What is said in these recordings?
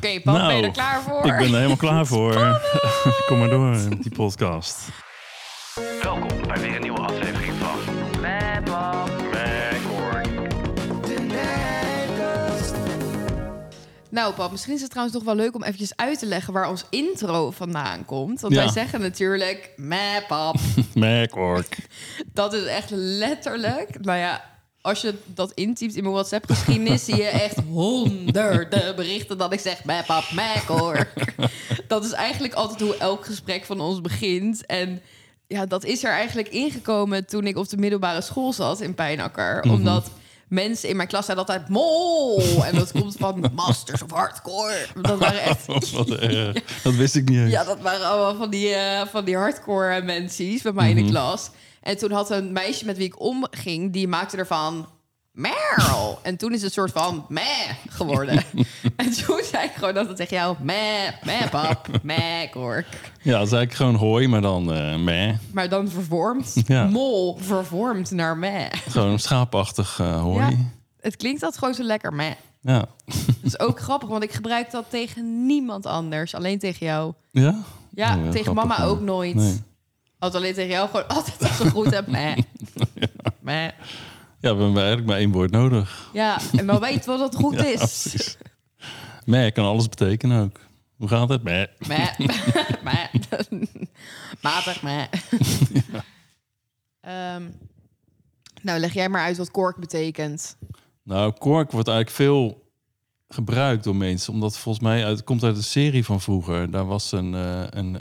Oké, Pap, ben je Nou, er klaar voor? Ik ben er helemaal klaar voor. Kom maar door met die podcast. Welkom bij weer een nieuwe aflevering van Meh, Pap. Nou, Pap, misschien is het trouwens toch wel leuk om eventjes uit te leggen waar ons intro vandaan komt. Want Ja. wij zeggen natuurlijk, meh, Pap. Dat is echt letterlijk. Nou ja, als je dat intypt in mijn WhatsApp-geschiedenis, zie je echt honderden berichten dat ik zeg: Meh, pap, meh, hoor. Dat is eigenlijk altijd hoe elk gesprek van ons begint. En ja, dat is er eigenlijk ingekomen toen ik op de middelbare school zat in Pijnakker. Omdat mensen in mijn klas zeiden altijd mol. En dat komt van Masters of Hardcore. Dat waren echt Wat erg. Dat wist ik niet eens. ja, dat waren allemaal van die, eh, van die hardcore mensen bij mij in de klas. En toen had een meisje met wie ik omging, die maakte ervan Meryl. En toen is het soort van meh geworden. en toen zei ik gewoon dat het tegen jou meh, meh pap, meh kork. Ja, dat is eigenlijk gewoon hooi, maar dan eh meh. Maar dan vervormd, Ja. mol vervormd naar meh. Gewoon schaapachtig eh, hooi. Ja, het klinkt dat gewoon zo lekker meh. Ja? Dat is ook grappig, want ik gebruik dat tegen niemand anders. Alleen tegen jou. Ja, Ja, Oh, tegen mama ook nooit. Nee. Altijd alleen tegen jou gewoon altijd als ze goed hebt. Meh. Meh. Ja, we hebben eigenlijk maar één woord nodig. Ja, en maar weet wat het goed Ja, is. Meh kan alles betekenen ook. Hoe gaat het? Meh. Meh. Meh. Matig, meh. Ehm, nou, leg jij maar uit wat kork betekent. Nou, kork wordt eigenlijk veel gebruikt door mensen. Omdat volgens mij uit, het komt uit een serie van vroeger. Daar was een... eh, een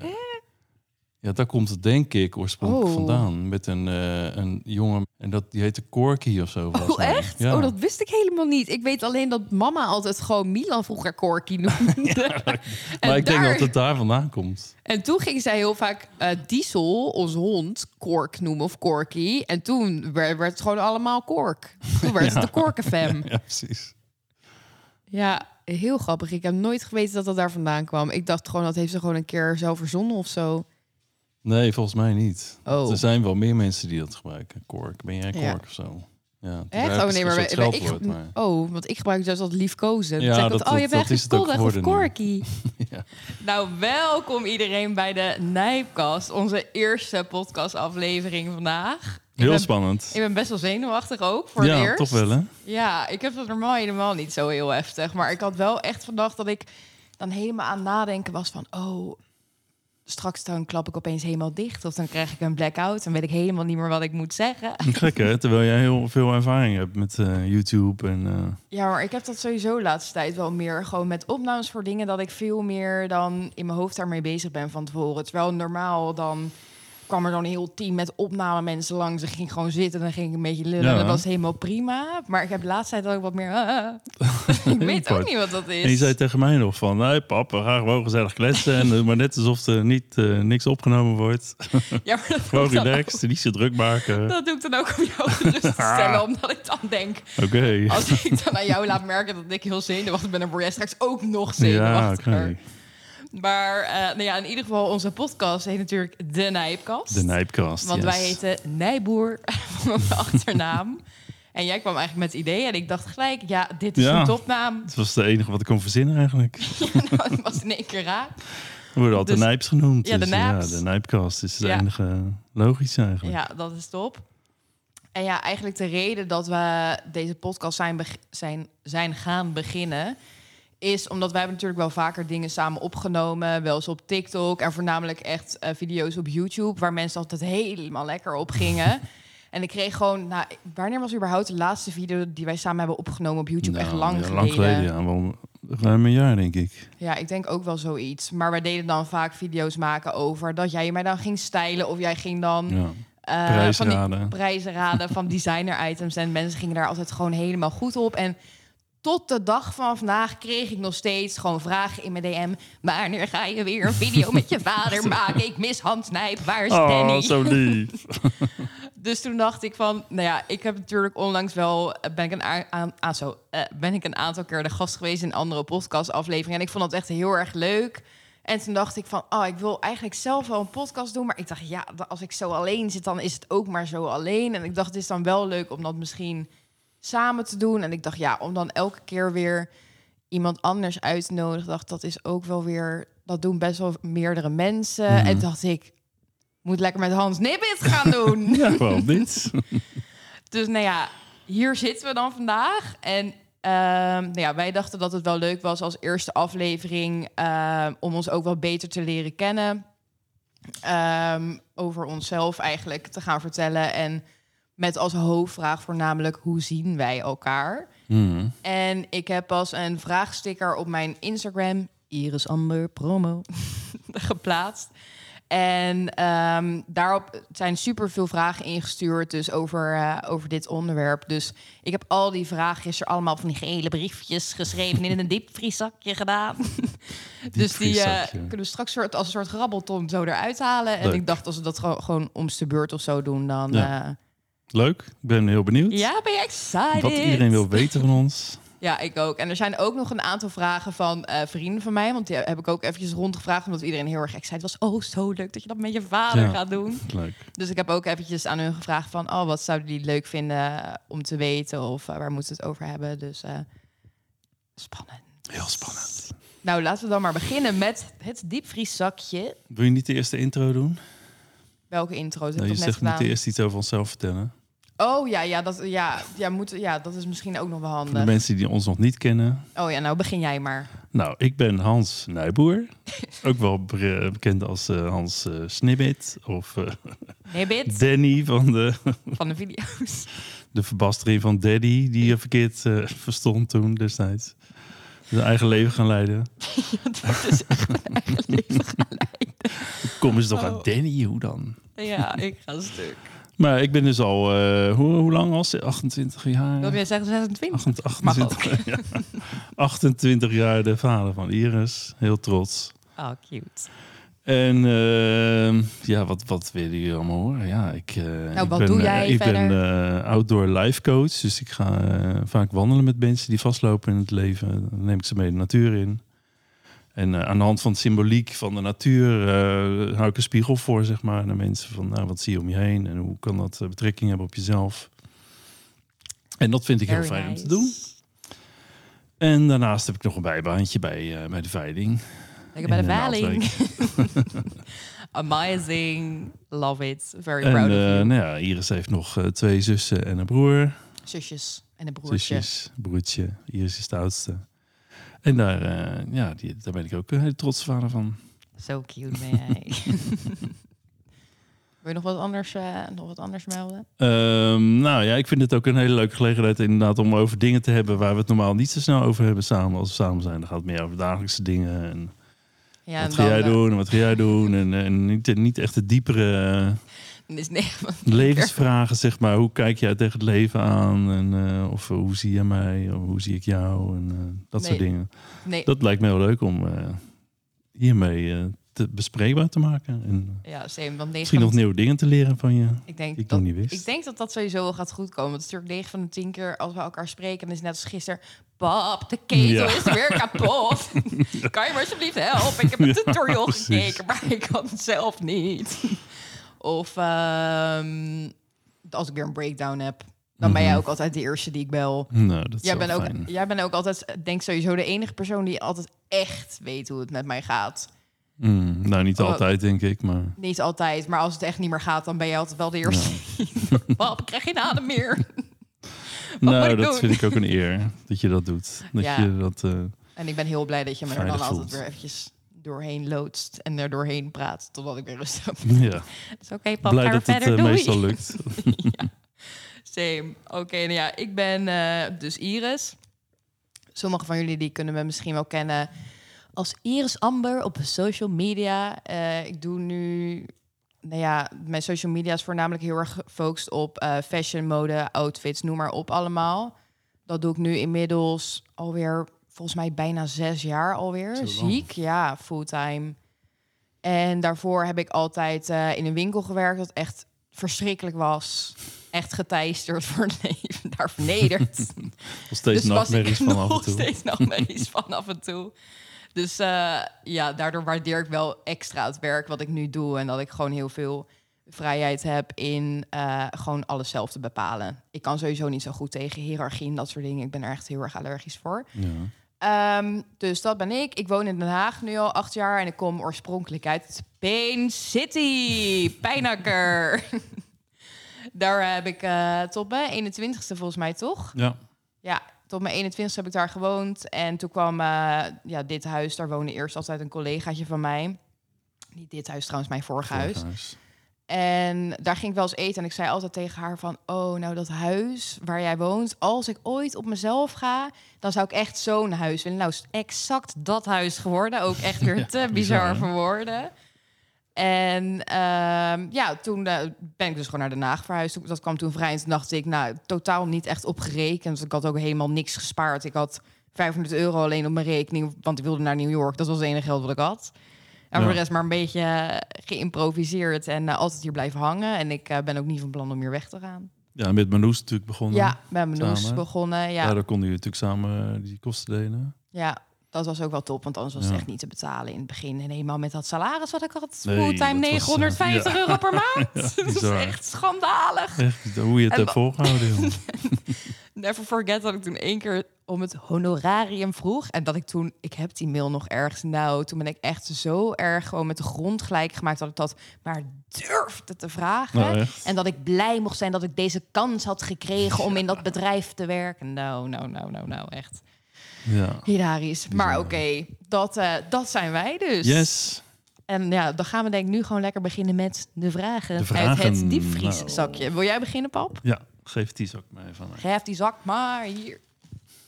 ja, daar komt het denk ik oorspronkelijk Oh. vandaan. Met een, eh, een jongen... En dat, die heette Corky of zo. volgens Oh, echt? Ja. Oh, dat wist ik helemaal niet. Ik weet alleen dat mama altijd gewoon Milan vroeger Korky noemde. maar ik denk dat het daar vandaan komt. en toen ging zij heel vaak eh, Diesel, onze hond, Kork noemen of Korky. En toen werd, werd het gewoon allemaal Kork. Toen werd het de Korkenfam. Ja, precies. Ja, heel grappig. Ik heb nooit geweten dat dat daar vandaan kwam. Ik dacht gewoon, dat heeft ze gewoon een keer zelf verzonnen of zo. Nee, volgens mij niet. Oh. Er zijn wel meer mensen die dat gebruiken. Kork. Ben jij kork Ja. of zo? Ja, Echt? Oh nee, maar, wij- soort wij- ik, maar... oh, want ik gebruik het juist als liefkozen. Ja, dat- altijd, oh, je dat- bent dat is het ook echt of. Corky. Ja. Nou, welkom iedereen bij de Nijpkast. Onze eerste podcastaflevering vandaag. Ik Heel ben, spannend. Ik ben best wel zenuwachtig ook, voor ja, het eerst. toch wel hè? Ja, ik heb dat normaal helemaal niet zo heel heftig. Maar ik had wel echt vandaag dat ik dan helemaal aan het nadenken was van... oh, straks dan klap ik opeens helemaal dicht. Of dan krijg ik een blackout. Dan weet ik helemaal niet meer wat ik moet zeggen. Gek hè? Terwijl jij heel veel ervaring hebt met eh, YouTube en... eh, Ja, maar ik heb dat sowieso de laatste tijd wel meer. Gewoon met opnames voor dingen dat ik veel meer dan in mijn hoofd daarmee bezig ben van tevoren. Terwijl normaal dan kwam er dan een heel team met opname mensen langs. Ik ging gewoon zitten en dan ging ik een beetje lullen. Ja. Dat was helemaal prima. Maar ik heb de laatste tijd ook wat meer... ah. ik weet ook niet wat dat is. En je zei tegen mij nog van, nee pap, we gaan gewoon gezellig kletsen. en, eh, maar net alsof er niet, eh, niks opgenomen wordt. ja, maar dat Gewoon relaxed, niet zo druk maken. dat doe ik dan ook om jou gerust te stellen. omdat ik dan denk, Oké. als ik dan aan jou laat merken dat ik heel zenuwachtig ben... dan word jij straks ook nog Ja, zenuwachtiger. Maar eh, nou ja, in ieder geval, onze podcast heet natuurlijk De Nijpkast. De Nijpkast, Want yes. wij heten Nijboer van onze achternaam. En jij kwam eigenlijk met het idee en ik dacht gelijk, ja, dit is Ja. een topnaam. Het was de enige wat ik kon verzinnen eigenlijk. dat was in één keer raak. We worden altijd Dus- Nijps genoemd. Ja, de dus, Nijps. Ja, de Nijpkast is het Ja. enige logische eigenlijk. Ja, dat is top. En ja, eigenlijk de reden dat we deze podcast zijn, zijn, zijn gaan beginnen... is omdat wij hebben natuurlijk wel vaker dingen samen opgenomen. Wel eens op TikTok en voornamelijk echt eh, video's op YouTube... waar mensen altijd helemaal lekker op gingen. en ik kreeg gewoon... Nou, wanneer was überhaupt de laatste video die wij samen hebben opgenomen op YouTube? echt Nou, lang ja, geleden. Lang geleden, ja. Wel ruim een jaar, denk ik. Ja, ik denk ook wel zoiets. Maar wij deden dan vaak video's maken over dat jij mij dan ging stylen... of jij ging dan... Ja. Eh, Prijzen van die raden. prijzen raden van designer items. En mensen gingen daar altijd gewoon helemaal goed op. En tot de dag van vandaag kreeg ik nog steeds gewoon vragen in mijn DM. Wanneer ga je weer een video met je vader maken? Ik mis Hans Nijp. Waar is Oh, Danny? zo lief. Dus toen dacht ik van, nou ja, ik heb natuurlijk onlangs wel, eh, ben ik een, aan, ah, zo, eh, ben ik een aantal keer de gast geweest in andere podcastafleveringen. En ik vond dat echt heel erg leuk. En toen dacht ik van, oh, ik wil eigenlijk zelf wel een podcast doen. Maar ik dacht, ja, als ik zo alleen zit, dan is het ook maar zo alleen. En ik dacht, het is dan wel leuk om dat misschien samen te doen. En ik dacht, ja, om dan elke keer weer iemand anders uitnodigt, dacht dat is ook wel weer, dat doen best wel meerdere mensen. Mhm. En dacht ik, moet lekker met Hans Nibbit gaan doen. Ja, waarom niet? Dus nou ja, hier zitten we dan vandaag. En ehm, nou ja, wij dachten dat het wel leuk was als eerste aflevering ehm, om ons ook wel beter te leren kennen. Ehm, over onszelf eigenlijk te gaan vertellen. En met als hoofdvraag voornamelijk hoe zien wij elkaar? Mhm. En ik heb pas een vraagsticker op mijn Instagram, Iris Amber Promo, geplaatst. En ehm, daarop zijn super veel vragen ingestuurd dus over, eh, over dit onderwerp. Dus ik heb al die vragen gisteren allemaal van die gele briefjes geschreven in een diepvrieszakje gedaan. dus die eh, kunnen we straks soort, als een soort grabbelton zo eruit halen. En ik dacht, als we dat gewoon, gewoon om de beurt of zo doen, dan... Ja. eh, Leuk, ik ben heel benieuwd. ja, ben je excited? Wat iedereen wil weten van ons. Ja, ik ook. En er zijn ook nog een aantal vragen van eh, vrienden van mij. Want die heb ik ook eventjes rondgevraagd. Omdat iedereen heel erg excited was. Oh, zo leuk dat je dat met je vader Ja. gaat doen. Leuk. Dus ik heb ook eventjes aan hun gevraagd van... Oh, wat zouden die leuk vinden eh, om te weten? Of eh, waar moeten we het over hebben? Dus spannend. Heel spannend. Nou, laten we dan maar beginnen met het diepvrieszakje. Wil je niet de eerste intro doen? Welke intro? Dat Nou, je net zegt niet gedaan. eerst iets over onszelf vertellen. Oh ja, ja, dat, ja, ja, moet, ja, dat is misschien ook nog wel Voor de handig. mensen die ons nog niet kennen. Oh ja, nou begin jij maar. Nou, ik ben Hans Nijboer. Ook wel be- bekend als eh, Hans eh Snibbit. Of Bit, Danny van de, van de video's. de verbastering van Daddy. Die je verkeerd verstond toen destijds. Zijn eigen leven gaan leiden. dat is echt mijn eigen leven gaan leiden. Kom eens toch Oh. aan Danny, hoe dan? Ja, ik ga stuk. Maar ik ben dus al, eh, hoe, hoe lang al? 28 jaar? Wil je zeggen 26? 28, Mag 28, ja. 28 jaar de vader van Iris. Heel trots. Oh, cute. En eh, ja, wat, wat willen jullie allemaal horen? Ja, ik, eh, ik Nou, wat ben, doe eh, jij ik ben verder? outdoor life coach. Dus ik ga vaak wandelen met mensen die vastlopen in het leven. Dan neem ik ze mee de natuur in. En eh, aan de hand van het symboliek van de natuur eh, hou ik een spiegel voor, zeg maar, naar mensen. Van, nou, wat zie je om je heen en hoe kan dat eh, betrekking hebben op jezelf? En dat vind ik heel fijn om te doen. En daarnaast heb ik nog een bijbaantje bij, bij de veiling. Lekker bij de in, veiling. Amazing. Love it. Very En proud of you. nou ja, Iris heeft nog twee zussen en een broer. Zusjes en een broertje. Zusjes, broertje. Iris is de oudste. En daar, eh, ja, die, daar ben ik ook een hele trots vader van. Zo cute ben jij. Wil je nog wat anders, eh, nog wat anders melden? Ehm, nou ja, ik vind het ook een hele leuke gelegenheid inderdaad om over dingen te hebben waar we het normaal niet zo snel over hebben samen als we samen zijn. Dan gaat het meer over dagelijkse dingen. En Ja, wat ga jij eh, doen en wat ga jij doen? En, en niet, niet echt de diepere Is nee, levensvragen, zeg maar. Hoe kijk jij tegen het leven aan? En, eh, of hoe zie je mij? Of hoe zie ik jou? En eh, dat soort dingen. nee. Dat lijkt me heel leuk om eh, hiermee te bespreekbaar te maken. En Ja, same. Want misschien nog nieuwe dingen te leren van je. Ik denk, ik dat, niet wist. ik denk dat dat sowieso wel gaat goed komen. Want het is natuurlijk 9 van de 10 keer als we elkaar spreken. Dan is net als gisteren. Pap, de ketel Ja. is weer kapot. kan je me alsjeblieft helpen? Ik heb een Ja, tutorial precies. gekeken, maar ik kan het zelf niet. Of ehm, als ik weer een breakdown heb. Dan ben jij Mhm. ook altijd de eerste die ik bel. Nou, dat is Jij bent, ook, fijn. jij bent ook altijd, denk sowieso, de enige persoon die altijd echt weet hoe het met mij gaat. Mm, nou, niet Oh. altijd, denk ik. Maar Niet altijd, maar als het echt niet meer gaat, dan ben jij altijd wel de eerste. Pap, ik krijg geen adem meer. Nou, dat doen? vind ik ook een eer dat je dat doet. Dat Ja. je dat. eh, En ik ben heel blij dat je me er dan altijd weer eventjes doorheen loodst en er doorheen praat totdat ik weer rustig heb. ja, is oké, pap, blij ga dat het verder. eh, Doei. meestal lukt. Same. Oké, nou ja, ik ben eh, dus Iris. Sommige van jullie die kunnen me misschien wel kennen als Iris Amber op social media. Eh, ik doe nu, nou ja, mijn social media is voornamelijk heel erg gefocust op eh, fashion, mode, outfits, noem maar op allemaal. Dat doe ik nu inmiddels alweer, volgens mij bijna zes jaar alweer. Ziek, ja, fulltime. En daarvoor heb ik altijd eh, in een winkel gewerkt, dat echt verschrikkelijk was. Echt geteisterd voor het leven, daar vernederd. Nog steeds dus nachtmerries van af en nog toe. steeds nachtmerries van af en toe. Dus eh, ja, daardoor waardeer ik wel extra het werk wat ik nu doe. En dat ik gewoon heel veel vrijheid heb in eh, gewoon alles zelf te bepalen. Ik kan sowieso niet zo goed tegen hiërarchie en dat soort dingen. Ik ben er echt heel erg allergisch voor. Ja. Ehm, dus dat ben ik. Ik woon in Den Haag nu al acht jaar en ik kom oorspronkelijk uit Pain City, Pijnakker. daar heb ik eh, tot mijn 21ste volgens mij toch? Ja. Ja, tot mijn 21ste heb ik daar gewoond. En toen kwam eh, ja, dit huis, daar woonde eerst altijd een collegaatje van mij. Niet dit huis trouwens, mijn vorige huis. Voorhuis. En daar ging ik wel eens eten. En ik zei altijd tegen haar van... oh, nou dat huis waar jij woont... als ik ooit op mezelf ga... dan zou ik echt zo'n huis willen. Nou is exact dat huis geworden. Ook echt weer Ja, te bizar, voor woorden. En ehm, ja, toen eh, ben ik dus gewoon naar Den Haag verhuisd. Dat kwam toen vrij. En toen dacht ik, nou, totaal niet echt opgerekend. Ik had ook helemaal niks gespaard. Ik had 500 euro alleen op mijn rekening... want ik wilde naar New York. Dat was het enige geld wat ik had. En voor de rest maar een beetje eh, geïmproviseerd en eh, altijd hier blijven hangen. En ik eh, ben ook niet van plan om hier weg te gaan. Ja, met Manoes natuurlijk begonnen. Ja, ben mijn noes Samen. begonnen. Ja. Daardoor konden jullie natuurlijk samen die kosten delen. ja, dat was ook wel top, want anders was het Ja. echt niet te betalen in het begin. En helemaal met dat salaris wat ik had, Nee, fulltime dat was, eh, 950 ja. euro per maand. dat is echt schandalig. Echt, hoe je het hebt volgehouden. Never forget dat ik toen één keer om het honorarium vroeg. En dat ik toen, ik heb die mail nog ergens. Nou, toen ben ik echt zo erg gewoon met de grond gelijk gemaakt dat ik dat maar durfde te vragen. Nou, echt. En dat ik blij mocht zijn dat ik deze kans had gekregen om in dat bedrijf te werken. Nou, nou, nou, nou, nou, echt Ja. hilarisch. Maar oké, dat, eh, dat zijn wij dus. Yes. En ja, dan gaan we denk ik nu gewoon lekker beginnen met de vragen, De uit het diepvrieszakje. nou. Wil jij beginnen, pap? Ja, geef die zak mij van. Geef die zak maar hier.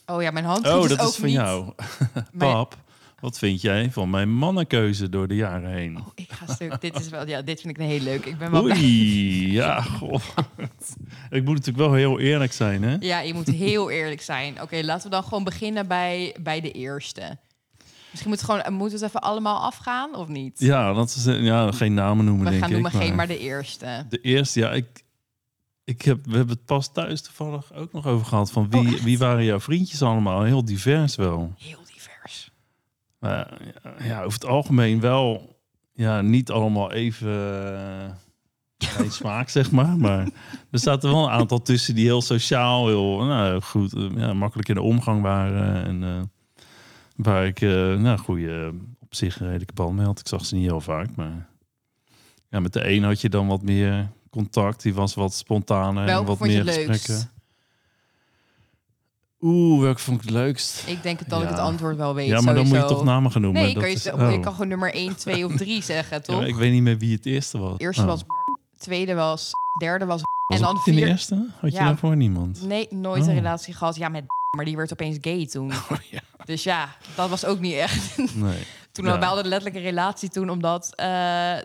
Oh ja, mijn hand Oh, is dat ook is van niet. jou. Pap, wat vind jij van mijn mannenkeuze door de jaren heen? Oh, ik ga stuk. dit is wel, ja, dit vind ik een heel leuk. Ik ben wel. Oei, ja, goh. Ik moet natuurlijk wel heel eerlijk zijn, hè? Ja, je moet heel eerlijk zijn. Oké, laten we dan gewoon beginnen bij, bij de eerste. Misschien moet het gewoon, moeten we het even allemaal afgaan of niet? Ja, dat is, ja geen namen noemen, we denk gaan ik. noemen geen, maar- de eerste. De eerste, ja, ik, ik heb, we hebben het pas thuis toevallig ook nog over gehad. Van Oh, wie, echt? wie waren jouw vriendjes allemaal? Heel divers wel. Heel. Maar ja, ja, over het algemeen wel, ja, niet allemaal even uh, smaak, zeg maar. Maar er zaten wel een aantal tussen die heel sociaal, heel nou, goed, eh, ja, makkelijk in de omgang waren. En eh, waar ik, eh nou, goede, op zich redelijke band mee had. Ik zag ze niet heel vaak, maar ja, met de een had je dan wat meer contact. Die was wat spontaner en wat meer gesprekken. Oeh, welke vond ik het leukst? Ik denk dat ik Ja. het antwoord wel weet. ja, maar dan moet je toch namen gaan noemen. Nee, Dat kan je, is- ze- oh. je kan gewoon nummer 1, 2 of 3 zeggen, Ja, toch? maar ik weet niet meer wie het eerste was. Eerste Oh. was tweede was, derde was, Was en dan het in de vier. eerste? Had je Ja. daarvoor niemand? Nee, nooit Oh. een relatie gehad. Ja, met maar die werd opeens gay toen. ja. Dus ja, dat was ook niet echt. Nee. Toen Ja. we hadden letterlijk een relatie toen, omdat eh,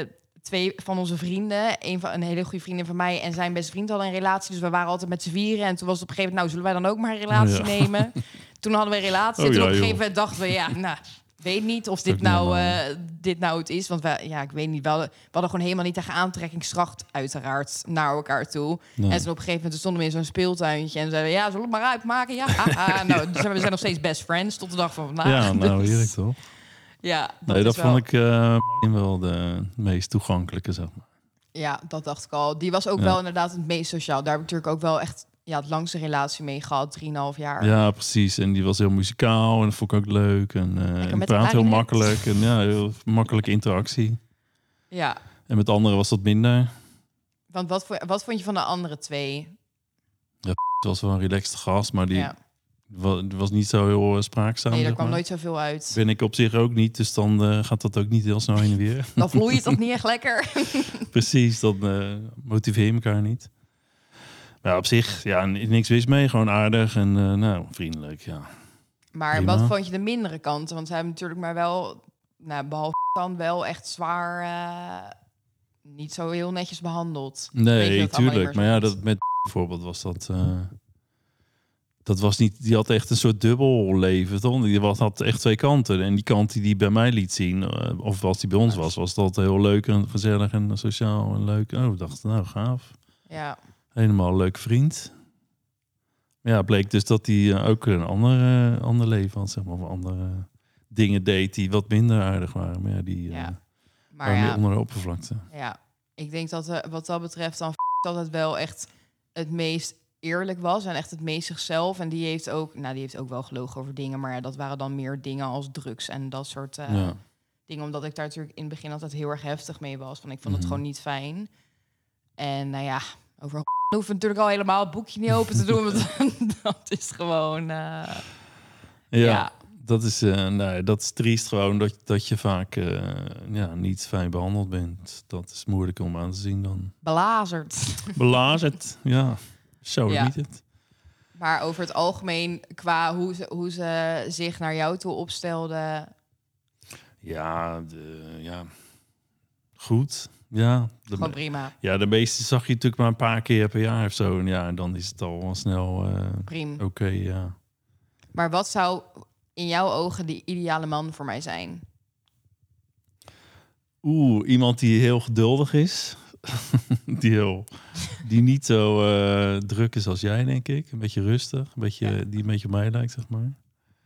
eh, twee van onze vrienden, een, van, een hele goede vriendin van mij en zijn beste vriend hadden een relatie. Dus we waren altijd met z'n vieren. En toen was het op een gegeven moment, nou, zullen wij dan ook maar een relatie Ja. nemen? Toen hadden we een relatie. Oh en toen ja, op een gegeven moment dachten we, ja, nou, weet niet of dit nou, eh, dit nou het is. Want we, ja, ik weet niet, we hadden, we hadden gewoon helemaal niet tegen aantrekkingskracht uiteraard naar elkaar toe. Nee. En toen op een gegeven moment stonden we in zo'n speeltuintje en zeiden we, ja, zullen we het maar uitmaken? Ja, nou, dus we zijn nog steeds best friends tot de dag van vandaag. ja, nou Dus, heerlijk toch? Ja, dat, Nee, dat wel, vond ik eh, wel de meest toegankelijke, zeg maar. Ja, dat dacht ik al. Die was ook Ja. wel inderdaad het meest sociaal. Daar heb ik natuurlijk ook wel echt ja, het langste relatie mee gehad. Drieënhalf jaar. Ja, precies. En die was heel muzikaal en dat vond ik ook leuk. En, eh en praat heel makkelijk. En ja, heel makkelijke interactie. Ja. En met anderen was dat minder. Want wat, vo- wat vond je van de andere twee? Het was wel een relaxed gast, maar die ja. Die was niet zo heel eh, spraakzaam. Nee, daar kwam maar. nooit zoveel uit. Ben ik op zich ook niet, dus dan eh, gaat dat ook niet heel snel heen en weer. Dan vloeit het toch niet echt lekker? Precies, dan eh, motiveer je elkaar niet. Maar ja, op zich, ja, niks mis mee. Gewoon aardig en nou, vriendelijk, ja. Maar Prima. wat vond je de mindere kanten? Want ze hebben natuurlijk maar wel, nou, behalve dan wel echt zwaar niet zo heel netjes behandeld. Nee, het tuurlijk. Maar ja, dat met bijvoorbeeld was dat... dat was niet... Die had echt een soort dubbel leven, toch? Die was, had echt twee kanten. En die kant die die bij mij liet zien, eh, of als die bij ons was, was dat heel leuk en gezellig en sociaal en leuk. Oh, ik dacht, nou, gaaf. Ja, Helemaal een leuk vriend. Maar ja, bleek dus dat hij eh, ook een ander, eh, ander leven had, zeg maar. Of andere dingen deed die wat minder aardig waren. Maar ja, die ja. Maar waren ja, onder de oppervlakte. ja, ik denk dat wat dat betreft dan altijd wel echt het meest eerlijk was en echt het meest zichzelf. En die heeft ook, nou, die heeft ook wel gelogen over dingen, maar ja, dat waren dan meer dingen als drugs en dat soort eh, ja. dingen. Omdat ik daar natuurlijk in het begin altijd heel erg heftig mee was. Van ik vond het Mhm. gewoon niet fijn. En nou ja, over we natuurlijk al helemaal het boekje niet open te doen. want dat is gewoon. eh, Ja, Ja. Dat, is, eh, nee, dat is triest gewoon dat, dat je vaak ja, niet fijn behandeld bent. Dat is moeilijk om aan te zien dan. belazerd. Belazerd, ja. Zo Ja. niet het. Maar over het algemeen, qua hoe ze, hoe ze zich naar jou toe opstelden. Ja, de, ja, goed. Ja, de, Gewoon prima. ja, de meeste zag je natuurlijk maar een paar keer per jaar of zo. En ja, en dan is het al wel snel eh, Prima. oké, ja. Maar wat zou in jouw ogen de ideale man voor mij zijn? Oeh, iemand die heel geduldig is. die, heel, die niet zo eh, druk is als jij, denk ik. Een beetje rustig. Een beetje, Ja. Die een beetje op mij lijkt, zeg maar.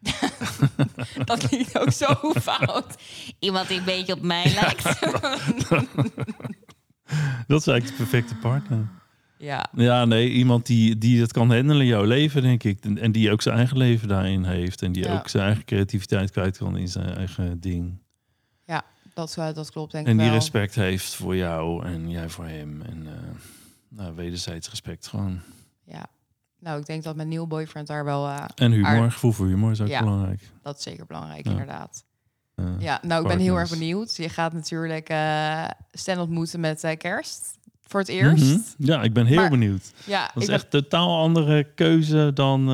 Dat klinkt ook zo fout. Iemand die een beetje op mij lijkt. Dat is eigenlijk de perfecte partner. ja, Ja, nee, iemand die, die het kan handelen in jouw leven, denk ik. En, en die ook zijn eigen leven daarin heeft. En die Ja. ook zijn eigen creativiteit kwijt kan in zijn eigen ding. Dat, eh, dat klopt denk En ik die wel. respect heeft voor jou en jij voor hem. En eh, nou, wederzijds respect gewoon. Ja. Nou, ik denk dat mijn nieuwe boyfriend daar wel... eh, En humor, Aard- gevoel voor humor is ook Ja. belangrijk. dat is zeker belangrijk, Ja. inderdaad. Ja, nou, ik ben heel erg benieuwd. Je gaat natuurlijk eh Stan ontmoeten met kerst. Voor het eerst. mhm. Ja, ik ben heel Maar- benieuwd. Ja, Dat is ben- echt een totaal andere keuze dan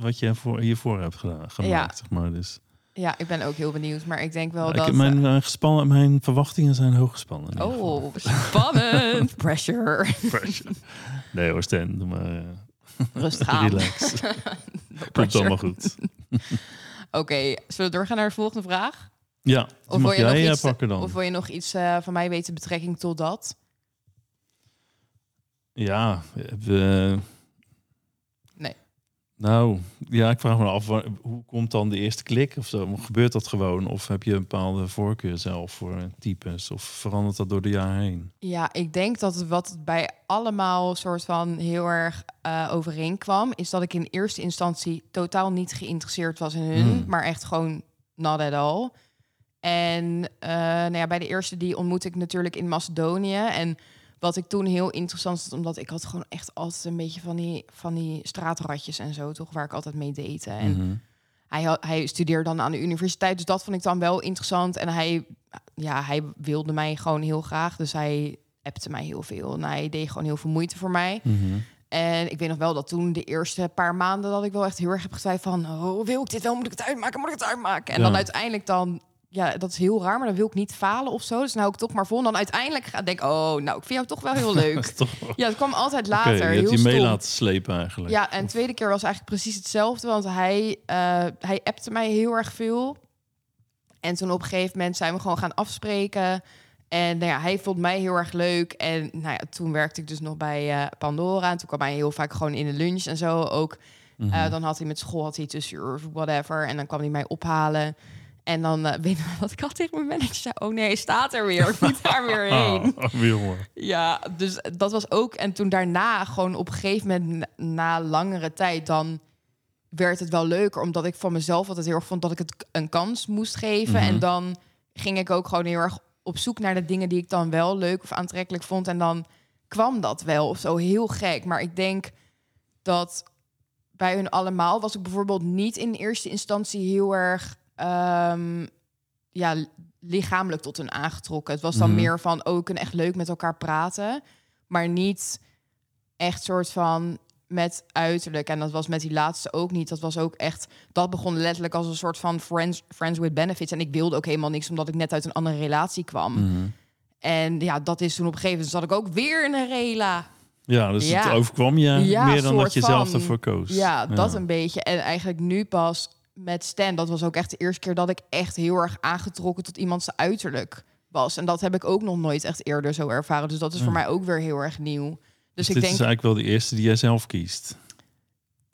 wat je voor, hiervoor hebt gedaan, gemaakt. Zeg maar. dus, ja, ik ben ook heel benieuwd. Maar ik denk wel ik, dat... mijn, eh, gespannen, mijn verwachtingen zijn hoog gespannen. Oh, spannend. Pressure. Pressure. Nee hoor, Stan, maar eh, Rustig aan. relax. No Komt pressure. allemaal goed. Oké, zullen we doorgaan naar de volgende vraag? Ja, Of wil mag je nog jij eh, iets- pakken dan? Of wil je nog iets eh, van mij weten betrekking tot dat? Ja, we... Nou, ja, ik vraag me af, hoe komt dan de eerste klik of zo? Gebeurt dat gewoon? Of heb je een bepaalde voorkeur zelf voor types? Of verandert dat door de jaren heen? Ja, ik denk dat wat bij allemaal soort van heel erg eh overeenkwam, is dat ik in eerste instantie totaal niet geïnteresseerd was in hun, Hmm. maar echt gewoon not at all. En eh, nou ja, bij de eerste die ontmoette ik natuurlijk in Macedonië. En wat ik toen heel interessant vond, omdat ik had gewoon echt altijd een beetje van die, van die straatratjes en zo, toch, waar ik altijd mee deed. En Mhm. hij, had- hij studeerde dan aan de universiteit, dus dat vond ik dan wel interessant. En hij, ja, hij wilde mij gewoon heel graag, dus hij appte mij heel veel. En hij deed gewoon heel veel moeite voor mij. Mhm. En ik weet nog wel dat toen de eerste paar maanden... dat ik wel echt heel erg heb getwijfeld van... Oh, wil ik dit wel? Moet ik het uitmaken? Moet ik het uitmaken? En Ja. dan uiteindelijk dan... Ja, dat is heel raar, maar dan wil ik niet falen of zo. Dus nou ik toch maar vol. En dan uiteindelijk ga ik denk, oh, nou, ik vind jou toch wel heel leuk. toch ja, het kwam altijd later. je hebt je mee laten slepen eigenlijk. Ja, en de tweede keer was eigenlijk precies hetzelfde. Want hij, eh, hij appte mij heel erg veel. En toen op een gegeven moment zijn we gewoon gaan afspreken. En nou ja, hij vond mij heel erg leuk. En nou ja, toen werkte ik dus nog bij eh, Pandora. En toen kwam hij heel vaak gewoon in de lunch en zo ook. Mhm. Eh, dan had hij met school had hij tussenuur of whatever. En dan kwam hij mij ophalen. En dan eh, weet wat ik had tegen mijn manager. zei, Oh nee, staat er weer. Ik moet daar weer heen. Weer hoor. Ja, dus dat was ook. En toen daarna, gewoon op een gegeven moment, na, langere tijd, dan werd het wel leuker. Omdat ik van mezelf altijd heel erg vond dat ik het een kans moest geven. Mhm. En dan ging ik ook gewoon heel erg op zoek naar de dingen die ik dan wel leuk of aantrekkelijk vond. En dan kwam dat wel of zo heel gek. Maar ik denk dat bij hun allemaal was ik bijvoorbeeld niet in eerste instantie heel erg ehm, ja, lichamelijk tot hun aangetrokken. Het was dan Mhm. meer van, oh, we kunnen echt leuk met elkaar praten. Maar niet echt soort van met uiterlijk. En dat was met die laatste ook niet. Dat was ook echt, dat begon letterlijk als een soort van friends, friends with benefits. En ik wilde ook helemaal niks, omdat ik net uit een andere relatie kwam. Mhm. En ja, dat is toen op een gegeven moment zat ik ook weer in een rela. Ja, dus Ja. het overkwam je Ja, meer dan dat je zelf ervoor koos. Ja, dat een beetje. En eigenlijk nu pas met Stan, dat was ook echt de eerste keer dat ik echt heel erg aangetrokken tot iemands uiterlijk was. En dat heb ik ook nog nooit echt eerder zo ervaren. Dus dat is voor mij ook weer heel erg nieuw. Dus, Dus ik dit denk, is eigenlijk wel de eerste die jij zelf kiest.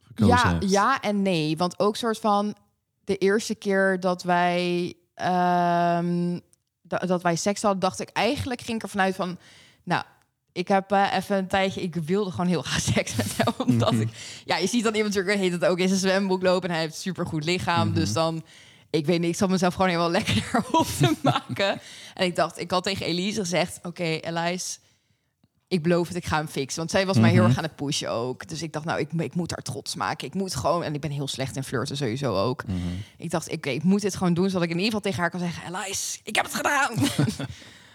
Gekozen ja, hebt. ja en nee. Want ook soort van de eerste keer dat wij, ehm, da- dat wij seks hadden, dacht ik eigenlijk, ging ik ervan uit van, nou, ik heb eh, even een tijdje, ik wilde gewoon heel graag seks met hem. Omdat ik, ja, je ziet dan iemand natuurlijk, heet het ook in zijn zwembroek lopen en hij heeft een supergoed lichaam. Mhm. Dus dan, ik weet niet, ik zal mezelf gewoon helemaal lekker daarop te maken. En ik dacht, ik had tegen Elise gezegd, oké, Elise, ik beloof het, ik ga hem fixen. Want zij was mij heel Mhm. erg aan het pushen ook. Dus ik dacht, nou, ik, ik moet haar trots maken. Ik moet gewoon, en ik ben heel slecht in flirten sowieso ook. Mhm. Ik dacht, oké, ik moet dit gewoon doen, zodat ik in ieder geval tegen haar kan zeggen, Elise, ik heb het gedaan.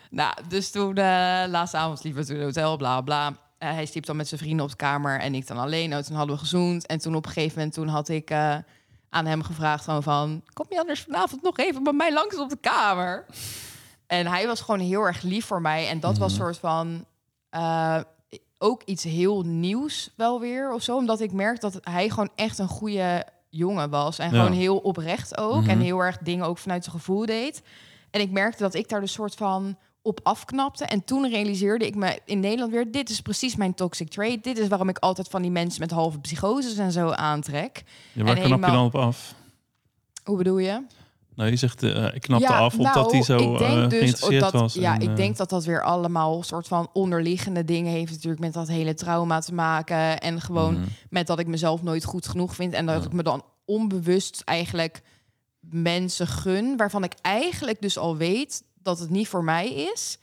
Nou, dus toen, eh laatste avond liepen we toen in het hotel, bla bla. Eh, hij sliep dan met zijn vrienden op de kamer en ik dan alleen. Nou, toen hadden we gezoend. En toen op een gegeven moment, toen had ik eh, aan hem gevraagd van... kom je anders vanavond nog even bij mij langs op de kamer? En hij was gewoon heel erg lief voor mij. En dat was een soort van... ook iets heel nieuws wel weer of zo. Omdat ik merk dat hij gewoon echt een goede jongen was. En Ja. gewoon heel oprecht ook. En Mhm. heel erg dingen ook vanuit zijn gevoel deed. En ik merkte dat ik daar de soort van op afknapte. En toen realiseerde ik me in Nederland weer... dit is precies mijn toxic trait. Dit is waarom ik altijd van die mensen met halve psychoses en zo aantrek. Ja, waar En knap je dan op af? Hoe bedoel je? Nou, je zegt, eh, ik knapte af omdat hij zo nou, ik denk eh, dus dat, was. Ja, en, ik eh, denk dat dat weer allemaal soort van onderliggende dingen heeft natuurlijk met dat hele trauma te maken en gewoon mhm. met dat ik mezelf nooit goed genoeg vind en dat Ja. ik me dan onbewust eigenlijk mensen gun waarvan ik eigenlijk dus al weet dat het niet voor mij is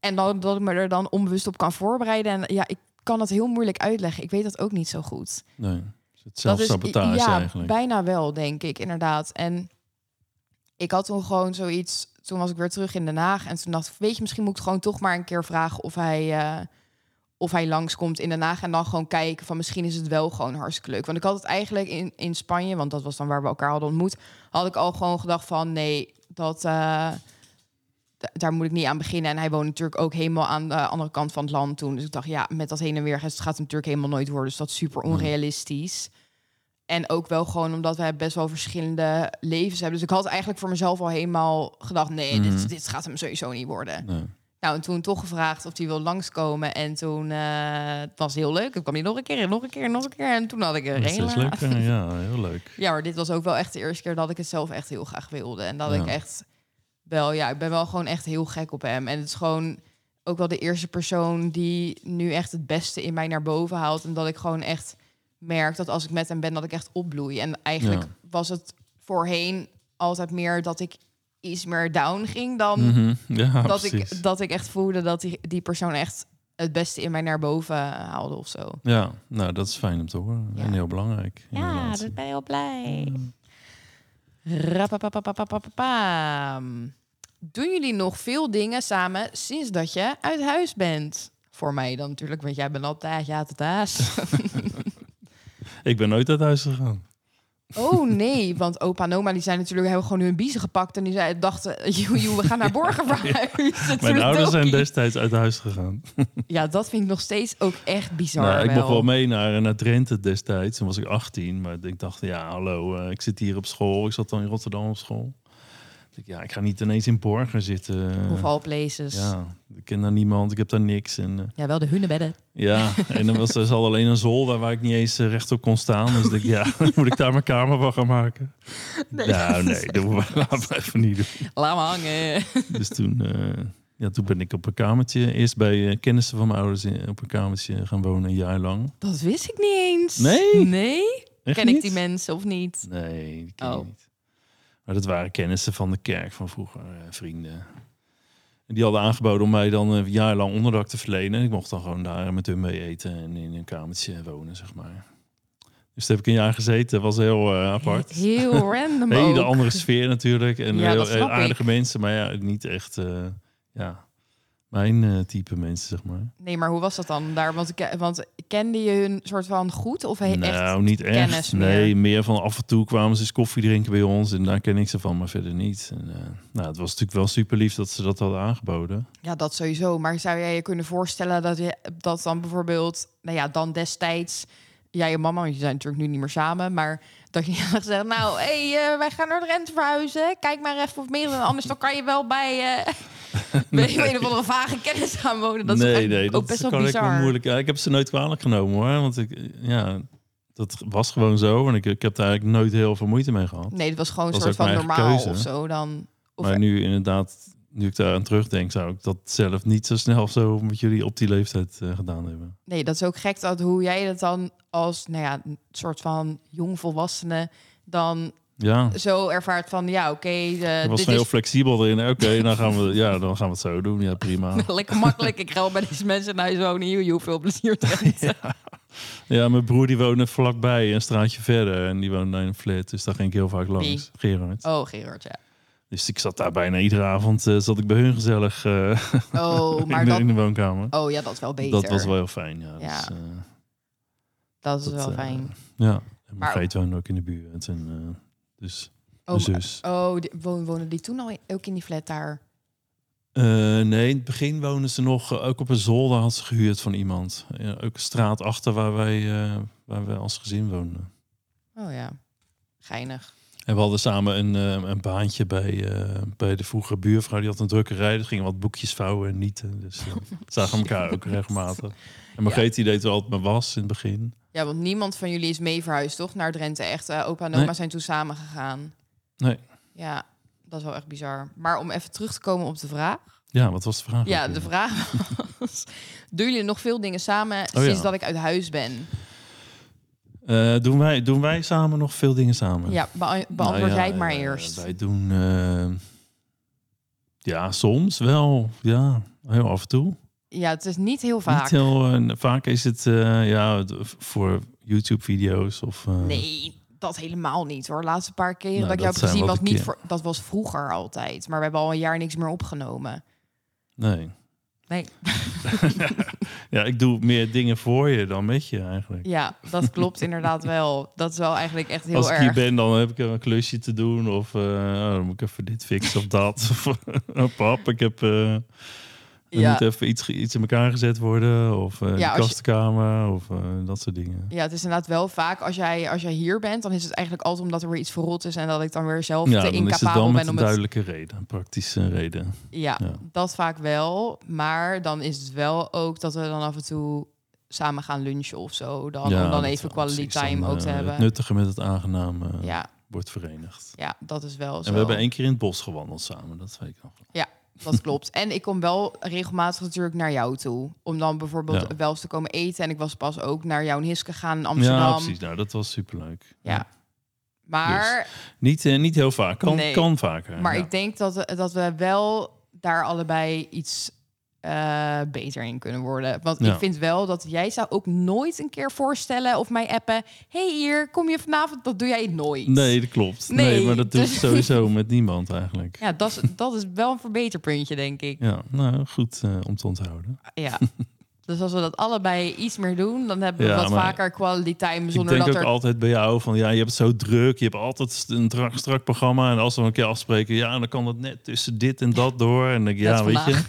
en dan dat ik me er dan onbewust op kan voorbereiden en ja, ik kan het heel moeilijk uitleggen. Ik weet dat ook niet zo goed. Nee, het is Dat is- zelfsabotage ja, eigenlijk. bijna wel, denk ik, inderdaad. En ik had toen gewoon zoiets... Toen was ik weer terug in Den Haag. En toen dacht ik, weet je, misschien moet ik gewoon toch maar een keer vragen... of hij, eh, of hij langskomt in Den Haag. En dan gewoon kijken van misschien is het wel gewoon hartstikke leuk. Want ik had het eigenlijk in, in Spanje... want dat was dan waar we elkaar hadden ontmoet... had ik al gewoon gedacht van nee, dat... eh, daar moet ik niet aan beginnen. En hij woont natuurlijk ook helemaal aan de andere kant van het land toen. Dus ik dacht, ja, met dat heen en weer het gaat hem natuurlijk helemaal nooit worden. Dus dat is super onrealistisch. En ook wel gewoon omdat wij best wel verschillende levens hebben. Dus ik had eigenlijk voor mezelf al helemaal gedacht... nee, dit, dit gaat hem sowieso niet worden. Nee. Nou, en toen toch gevraagd of hij wil langskomen. En toen eh, het was heel leuk. Toen kwam hij nog een keer, en nog een keer, en nog een keer. En toen had ik een leuk. hè? Ja, heel leuk. Ja, maar dit was ook wel echt de eerste keer dat ik het zelf echt heel graag wilde. En dat Ja. ik echt wel, ja, ik ben wel gewoon echt heel gek op hem. En het is gewoon ook wel de eerste persoon die nu echt het beste in mij naar boven haalt. En dat ik gewoon echt merk dat als ik met hem ben, dat ik echt opbloei. En eigenlijk Ja. was het voorheen altijd meer dat ik iets meer down ging dan Mhm. Ja, dat, precies. ik, dat ik echt voelde dat die, die persoon echt het beste in mij naar boven haalde of zo. Ja, nou, dat is fijn om te horen. Ja. En heel belangrijk. een relatie. ben heel blij. Rapapapapapapapam. Doen jullie nog veel dingen samen sinds dat je uit huis bent? Voor mij dan natuurlijk, want jij bent altijd ja tot. Ik ben nooit uit huis gegaan. Oh nee, want opa en oma die zijn natuurlijk hebben gewoon hun biezen gepakt en die zei, dachten, joe, joe, we gaan naar Borgen verhuizen. Mijn ouders zijn destijds uit huis gegaan. Ja, dat vind ik nog steeds ook echt bizar. Nou, ik mocht wel mee naar, naar Drenthe destijds. Toen was ik 18. Maar ik dacht, ja, hallo, eh, ik zit hier op school. Ik zat dan in Rotterdam op school. Ik, ja, ik ga niet ineens in Borgen zitten. Of all places. Ja, Ja, ik ken daar niemand. Ik heb daar niks. En, eh, wel de hunnebedden. ja, en dan was er zal alleen een zolder waar ik niet eens eh, rechtop kon staan. Dus ik ja, dan moet ik daar mijn kamer van gaan maken. nou, nee, dat laten we even niet doen. Laat me hangen. Dus toen, eh, ja, toen ben ik op een kamertje, eerst bij kennissen van mijn ouders in, op een kamertje gaan wonen, een jaar lang. Dat wist ik niet eens. Nee? Nee? Echt Ken ik die mensen of niet? Nee, die ken Oh. niet. Maar dat waren kennissen van de kerk van vroeger, eh, vrienden. En die hadden aangeboden om mij dan een jaar lang onderdak te verlenen. Ik mocht dan gewoon daar met hun mee eten en in een kamertje wonen, zeg maar. Dus daar heb ik een jaar gezeten. Dat was heel eh, apart. Heel random Een hele ook. andere sfeer natuurlijk. En Ja, heel, aardige mensen. Maar ja, niet echt eh, ja, mijn eh, type mensen, zeg maar. Nee, maar hoe was dat dan daar? Want, want kende je hun soort van goed? Of he- nou, echt niet echt. meer? Nee, meer van af en toe kwamen ze eens koffie drinken bij ons. En daar ken ik ze van, maar verder niet. En, eh, nou, het was natuurlijk wel super lief dat ze dat hadden aangeboden. Ja, dat sowieso. Maar zou jij je kunnen voorstellen dat je dat dan bijvoorbeeld, nou ja, dan destijds, jij en mama, want je zijn natuurlijk nu niet meer samen, maar dat je had gezegd, nou, hé, hey, eh, wij gaan naar Drenthe verhuizen. Kijk maar even of meer, anders dan kan je wel bij, eh bij een of andere vage kennis gaan wonen. Dat is nee, echt nee, ook dat best kan wel ik bizar. moeilijk. Ja, ik heb ze nooit kwalijk genomen hoor. Want ik, ja, dat was gewoon zo. En ik, ik heb daar eigenlijk nooit heel veel moeite mee gehad. Nee, het was gewoon een soort van normaal keuze. of zo dan. Of maar nu inderdaad, nu ik daar aan terugdenk, zou ik dat zelf niet zo snel zo met jullie op die leeftijd eh, gedaan hebben. Nee, dat is ook gek dat hoe jij dat dan als, nou ja, een soort van jongvolwassene dan Ja, zo ervaart van, ja, oké, eh, ik was dit heel is flexibel erin. Oké, dan gaan we, ja, dan gaan we het zo doen. Ja, prima. lekker makkelijk. Ik ga wel bij deze mensen naar huis wonen. Hier, joh, veel plezier te Ja, mijn broer die woonde vlakbij, een straatje verder. En die woonde in een flat, dus daar ging ik heel vaak langs. Wie? Gerard. Oh, Gerard, ja. Dus ik zat daar bijna iedere avond, eh, zat ik bij hun gezellig eh, Oh, maar in, de, dat... in de woonkamer. Oh ja, dat is wel beter. Dat was wel heel fijn, ja. Ja. Dus, eh, Dat is dat, wel eh, fijn. ja, en mijn Maar- woonde ook in de buurt. En, eh, dus Oh, zus. oh die, wo- wonen die toen al in- ook in die flat daar? Eh, nee, in het begin woonden ze nog, eh, ook op een zolder had ze gehuurd van iemand. Ja, ook een straat achter waar wij, eh, waar wij als gezin woonden. Oh ja, geinig. En we hadden samen een, een baantje bij, bij de vroegere buurvrouw. Die had een drukkerij. Dus gingen wat boekjes vouwen en nieten. Dus uh, zagen elkaar ook regelmatig. En Margreet die deed wel altijd mijn was in het begin. Ja, want niemand van jullie is mee verhuisd, toch? Naar Drenthe. Echt, eh, opa en oma Nee. zijn toen samen gegaan. Nee. Ja, dat is wel echt bizar. Maar om even terug te komen op de vraag. Ja, wat was de vraag? Ja, de vraag was... Doen jullie nog veel dingen samen ja. sinds dat ik uit huis ben? Eh, doen, wij, doen wij samen nog veel dingen samen? Ja, beantwoord Nou ja, jij het maar eh, eerst. Wij doen... ja, soms wel. Ja, heel af en toe. Ja, het is niet heel vaak. Niet heel, eh, vaak is het eh, ja, voor YouTube-video's of... eh, Nee, dat helemaal niet hoor. Laatste paar keren Nou, dat ik jou heb gezien was niet voor. Dat was vroeger altijd. Maar we hebben al een jaar niks meer opgenomen. Nee. Nee. Ja, ik doe meer dingen voor je dan met je eigenlijk. Ja, dat klopt inderdaad wel. Dat is wel eigenlijk echt heel Als ik erg. hier ben, dan heb ik een klusje te doen. Of oh, dan moet ik even dit fixen of dat. Of pap, ik heb... er Ja. moet even iets, iets in elkaar gezet worden. Of Ja, de je- kastkamer. Of eh, dat soort dingen. Ja, het is inderdaad wel vaak als jij, als jij hier bent, dan is het eigenlijk altijd omdat er weer iets verrot is en dat ik dan weer zelf Ja, te incapabel ben een om het. duidelijke reden. Een praktische reden. Ja, Ja. dat vaak wel. Maar dan is het wel ook dat we dan af en toe samen gaan lunchen of zo. Dan, ja, om dan even quality time Dan, ook te eh, hebben. Het nuttige met het aangename Ja, wordt verenigd. ja, dat is wel zo. En we hebben één keer in het bos gewandeld samen. Dat weet ik nog. Dat klopt. En ik kom wel regelmatig natuurlijk naar jou toe. Om dan bijvoorbeeld Ja. wel eens te komen eten. En ik was pas ook naar jouw Hiske gegaan in Amsterdam. Ja, precies. Nou, dat was superleuk. Ja. Maar, Niet, eh, niet heel vaak. Kan, Nee. kan vaker. maar ja. ik denk dat, dat we wel daar allebei iets eh, beter in kunnen worden. Want Ja. ik vind wel dat jij zou ook nooit een keer voorstellen of mij appen. hey hier, kom je vanavond? Dat doe jij nooit. Nee, dat klopt. Nee, Nee, maar dat doe ik dus- sowieso met niemand eigenlijk. Ja, dat is, dat is wel een verbeterpuntje, denk ik. Ja, nou goed eh, om te onthouden. Ja. Dus als we dat allebei iets meer doen, dan hebben we Ja, wat vaker quality time ik zonder denk dat ook er. altijd bij jou van ja, je hebt het zo druk, je hebt altijd een strak, strak programma en als we een keer afspreken, ja, dan kan dat net tussen dit en dat door. En ik, ja, weet je.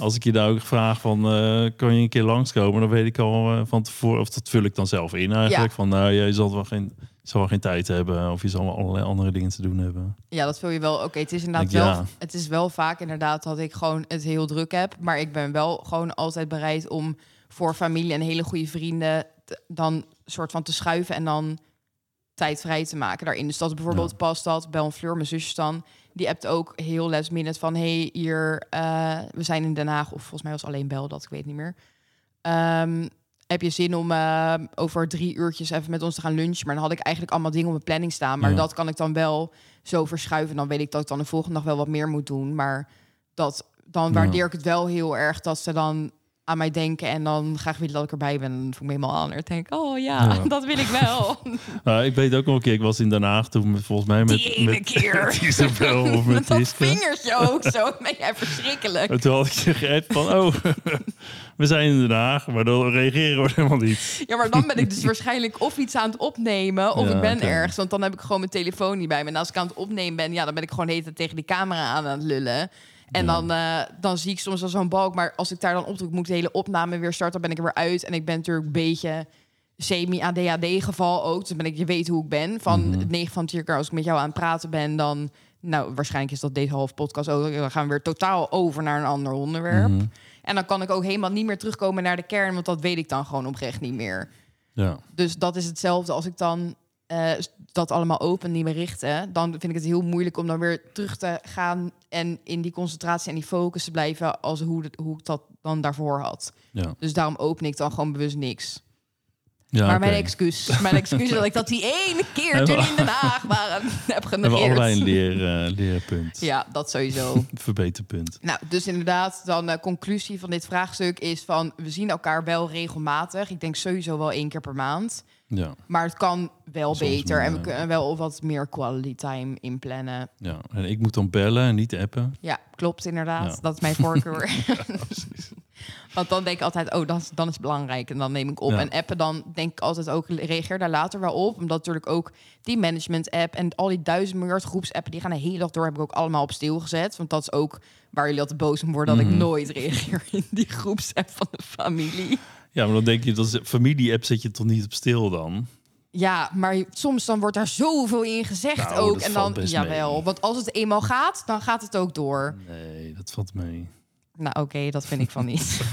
Als ik je daar ook vraag van, eh, kan je een keer langskomen, dan weet ik al eh, van tevoren, of dat vul ik dan zelf in eigenlijk, Ja. van nou, je zal wel geen, zal wel geen tijd hebben of je zal wel allerlei andere dingen te doen hebben. Ja, dat vul je wel. Oké, het is inderdaad wel. ja. Het is wel vaak inderdaad dat ik gewoon het heel druk heb. Maar ik ben wel gewoon altijd bereid om voor familie en hele goede vrienden te- dan soort van te schuiven en dan tijd vrij te maken daarin. Dus dat bijvoorbeeld Ja. past dat. Bel en Fleur, mijn zusjes dan, die hebt ook heel last minute van... hey, hier, eh, we zijn in Den Haag. Of volgens mij was alleen Bel dat, ik weet niet meer. Ehm, heb je zin om eh, over drie uurtjes even met ons te gaan lunchen? Maar dan had ik eigenlijk allemaal dingen op mijn planning staan. Maar Ja. dat kan ik dan wel zo verschuiven. Dan weet ik dat ik dan de volgende dag wel wat meer moet doen. Maar dat, dan Ja. waardeer ik het wel heel erg dat ze dan aan mij denken en dan graag willen dat ik erbij ben. En dan voel ik me helemaal aan. En denk ik, oh ja, Ja. dat wil ik wel. Nou, ik weet ook nog een keer, ik was in Den Haag toen volgens mij met, Die ene met, keer. met Isabel of met dat vingertje ook zo. Ben jij verschrikkelijk. En toen had ik je geappt van, oh, we zijn in Den Haag, maar dan reageren we helemaal niet. Ja, maar dan ben ik dus waarschijnlijk of iets aan het opnemen... of Ja, ik ben ergens, want dan heb ik gewoon mijn telefoon niet bij me. En als ik aan het opnemen ben, ja, dan ben ik gewoon de hele tijd tegen die camera aan aan het lullen. En Ja. dan, eh, dan zie ik soms wel zo'n balk. Maar als ik daar dan op druk, moet ik de hele opname weer starten. Dan ben ik er weer uit. En ik ben natuurlijk een beetje semi-ADHD geval ook. Dus ben ik, je weet hoe ik ben. Van het 9 van 10 keer als ik met jou aan het praten ben, dan... Nou, waarschijnlijk is dat deze half podcast ook. Dan gaan we weer totaal over naar een ander onderwerp. Mhm. En dan kan ik ook helemaal niet meer terugkomen naar de kern, want dat weet ik dan gewoon oprecht niet meer. Ja, Dus dat is hetzelfde als ik dan eh, dat allemaal open, die berichten, dan vind ik het heel moeilijk om dan weer terug te gaan en in die concentratie en die focus te blijven als hoe, hoe ik dat dan daarvoor had. Ja. Dus daarom open ik dan gewoon bewust niks. Ja, maar mijn excuus, mijn excuus is dat ik dat die ene keer toen we- in Den Haag waren, heb We hebben genegeerd. allebei een leer, eh, leerpunt. Ja, dat sowieso. Verbeterpunt. Nou, dus inderdaad, dan de conclusie van dit vraagstuk is van... we zien elkaar wel regelmatig. Ik denk sowieso wel één keer per maand. Ja, Maar het kan wel Soms beter. En we kunnen wel wat meer quality time inplannen. ja. En ik moet dan bellen en niet appen. Ja, klopt inderdaad. Ja. Dat is mijn voorkeur. Want dan denk ik altijd, oh, dan, dan is het belangrijk. En dan neem ik op. Ja. En appen, dan denk ik altijd ook, reageer daar later wel op. Omdat natuurlijk ook die management-app en al die duizend miljard groepsappen... die gaan de hele dag door, heb ik ook allemaal op stil gezet. Want dat is ook waar jullie altijd boos om worden... dat ik nooit reageer in die groepsapp van de familie. Ja, maar dan denk je, dat is- familie-app zet je toch niet op stil dan? Ja, maar soms dan wordt daar zoveel in gezegd Nou, ook. En dan, jawel. mee. Want als het eenmaal gaat, dan gaat het ook door. Nee, dat valt mee. Nou, oké, dat vind ik van niet.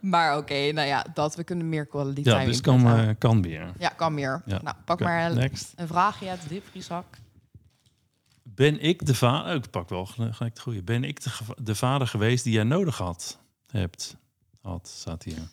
maar oké, nou ja, dat we kunnen meer quality Ja, dus kan, eh, kan weer. Ja, kan meer. Ja. Nou, pak maar een, next. een vraagje uit de diepvrieszak. Ben ik de vader... ik pak wel gel- gelijk de goede. Ben ik de, de vader geweest die jij nodig had? Hebt. Had, staat hier.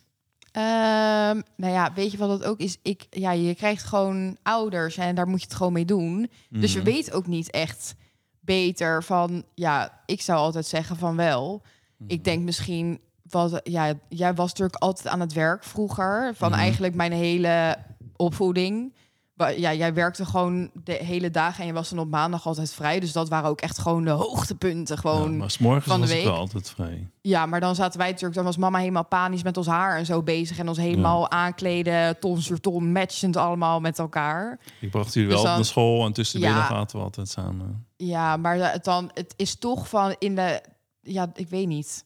Ehm, nou ja, weet je wat dat ook is? Ik, ja, je krijgt gewoon ouders en daar moet je het gewoon mee doen. Dus je Mhm. weet ook niet echt beter van... Ja, ik zou altijd zeggen van wel. Mhm. Ik denk misschien... Wat, ja, jij was natuurlijk altijd aan het werk vroeger. Van Mhm. eigenlijk mijn hele opvoeding. Ja, jij werkte gewoon de hele dagen en je was dan op maandag altijd vrij. Dus dat waren ook echt gewoon de hoogtepunten. Gewoon, Ja, maar s'morgens van de was ik week. wel altijd vrij. ja, maar dan zaten wij natuurlijk, dan was mama helemaal panisch met ons haar en zo bezig. En ons helemaal aankleden, ton sur ton, matchend allemaal met elkaar. Ik bracht jullie Dus wel dan- naar school en tussen de Ja. middag aten we altijd samen. Ja, maar het dan, het is toch van in de, ja, ik weet niet.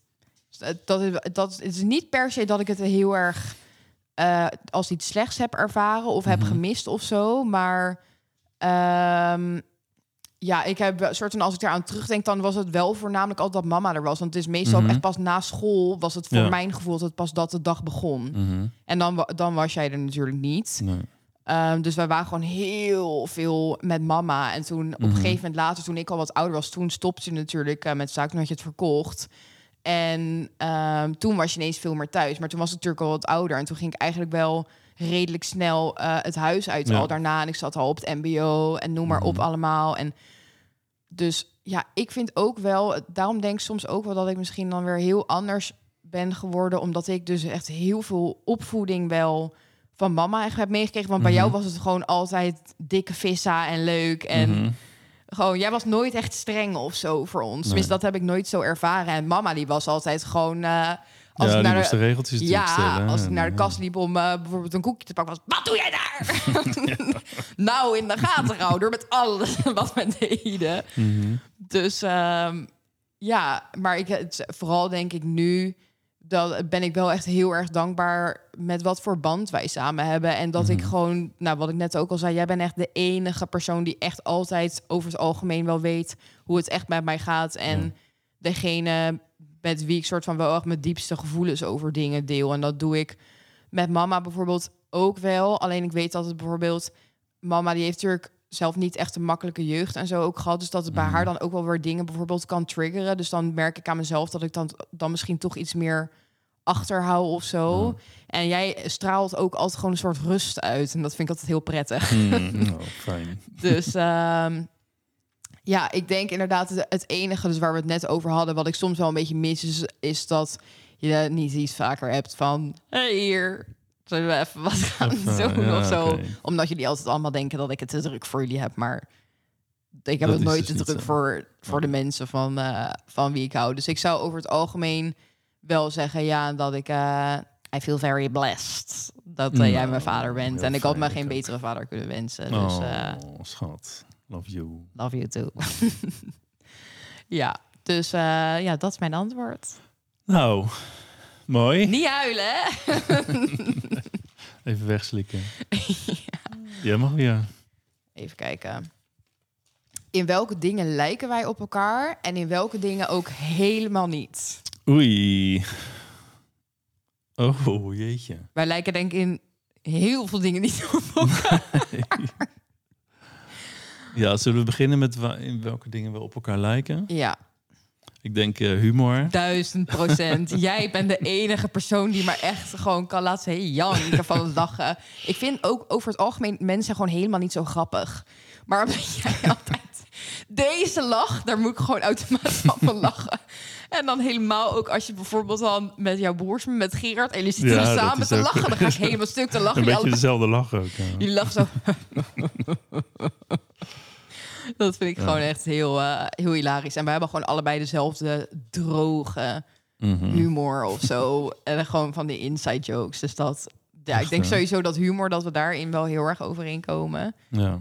Dat is, dat het is niet per se dat ik het heel erg eh, als iets slechts heb ervaren of heb Mhm. gemist of zo. Maar ehm, ja, ik heb een soort van als ik eraan terugdenk, dan was het wel voornamelijk altijd dat mama er was. Want het is meestal Mhm. echt pas na school was het voor Ja. mijn gevoel dat het pas dat de dag begon. Mhm. En dan, dan was jij er natuurlijk niet. Nee. Ehm, dus wij waren gewoon heel veel met mama. En toen op een gegeven moment later, toen ik al wat ouder was, toen stopte je natuurlijk eh, met zaak. Toen had je het verkocht. En ehm, toen was je ineens veel meer thuis. Maar toen was ik natuurlijk al wat ouder. En toen ging ik eigenlijk wel redelijk snel eh, het huis uit Ja. al daarna. En ik zat al op het mbo en noem maar op Mhm. allemaal. En dus ja, ik vind ook wel... Daarom denk ik soms ook wel dat ik misschien dan weer heel anders ben geworden. Omdat ik dus echt heel veel opvoeding wel van mama echt heb meegekregen. Want bij Mhm. jou was het gewoon altijd dikke vissa en leuk. En Mhm. Gewoon, jij was nooit echt streng of zo voor ons. Nee. Tenminste, dat heb ik nooit zo ervaren. En mama, die was altijd gewoon... eh, als ja, ik naar de regeltjes ja, stellen. als ik naar de ja. kast liep om eh, bijvoorbeeld een koekje te pakken, was wat doe jij daar? nou, in de gaten houden met alles wat we deden. Mhm. Dus ehm, ja, maar ik, het, vooral denk ik nu, dat ben ik wel echt heel erg dankbaar met wat voor band wij samen hebben. En dat ik Mhm. gewoon, nou wat ik net ook al zei, jij bent echt de enige persoon die echt altijd over het algemeen wel weet hoe het echt met mij gaat. En Ja. degene met wie ik soort van wel echt mijn diepste gevoelens over dingen deel. En dat doe ik met mama bijvoorbeeld ook wel. Alleen ik weet dat het bijvoorbeeld, mama die heeft natuurlijk zelf niet echt een makkelijke jeugd en zo ook gehad. Dus dat het bij Mhm. haar dan ook wel weer dingen bijvoorbeeld kan triggeren. Dus dan merk ik aan mezelf dat ik dan, dan misschien toch iets meer achterhoud of zo. Ja. En jij straalt ook altijd gewoon een soort rust uit. En dat vind ik altijd heel prettig. Mhm. Oh, fijn. Dus ehm, ja, ik denk inderdaad het, het enige dus waar we het net over hadden, wat ik soms wel een beetje mis, is, is dat je niet iets vaker hebt van hey, hier. Zullen we even wat gaan Even, doen ja, of zo? Omdat jullie altijd allemaal denken dat ik het te druk voor jullie heb. Maar ik heb Dat het nooit dus te druk zo. voor, voor de mensen van, eh, van wie ik hou. Dus ik zou over het algemeen wel zeggen, ja, dat ik... eh I feel very blessed dat eh, jij Nou, mijn vader bent. heel En ik had me geen ook. betere vader kunnen wensen. Dus oh, schat. Love you. love you too. ja, dus ja, dat is mijn antwoord. Nou, mooi. Niet huilen, hè? Even wegslikken. Jij mag weer. Even kijken. In welke dingen lijken wij op elkaar en in welke dingen ook helemaal niet? Oei. Oh, jeetje. Wij lijken denk ik in heel veel dingen niet op elkaar. Ja, zullen we beginnen met in welke dingen we op elkaar lijken? Ja, Ik denk eh, humor. duizend procent. Jij bent de enige persoon die maar echt gewoon kan laten janken van lachen. Ik vind ook over het algemeen mensen gewoon helemaal niet zo grappig. Maar omdat jij altijd deze lach, daar moet ik gewoon automatisch van lachen. En dan helemaal ook als je bijvoorbeeld dan met jouw broers, met Gerard, en jullie zitten Ja, samen te ook- lachen, dan ga ik helemaal stuk te lachen. Een beetje alle- dezelfde lach ook. ja. Jullie lachen zo. dat vind ik gewoon echt heel, eh, heel hilarisch. En we hebben gewoon allebei dezelfde droge Mhm. humor of zo. En gewoon van die inside jokes. Dus dat, ja, ik denk sowieso dat humor, dat we daarin wel heel erg overeenkomen. Ja.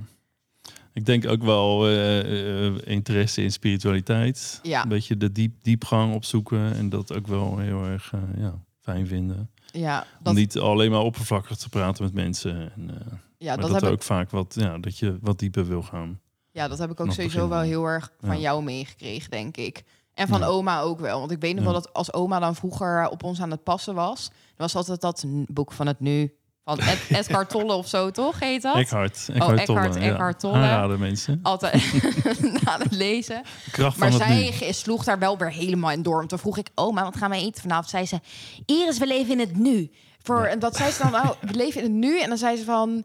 Ik denk ook wel eh, eh, interesse in spiritualiteit. Ja. Een beetje de diep, diepgang opzoeken. En dat ook wel heel erg ja, fijn vinden. Ja, Om niet alleen maar oppervlakkig te praten met mensen. En, ja, maar dat, dat, ook ik, vaak wat, ja, dat je wat dieper wil gaan. Ja, dat heb ik ook nog sowieso wel heel erg van Ja. jou meegekregen, denk ik. En van Ja. oma ook wel. Want ik weet nog wel dat als oma dan vroeger op ons aan het passen was... dan was altijd dat boek van het nu. Van Ed, Edgar Tolle of zo, toch? Heet dat? Eckhart. Eckhart Eckhart, Tolle. Eckhart Tolle. Aanraden mensen. Altijd na het lezen. Kracht Maar van het zij nu. sloeg daar wel weer helemaal in door. Toen vroeg ik, oma, wat gaan wij eten vanavond? Zei ze, Iris, we leven in het nu. Voor, En dat zei ze dan, oh, we leven in het nu. En dan zei ze van,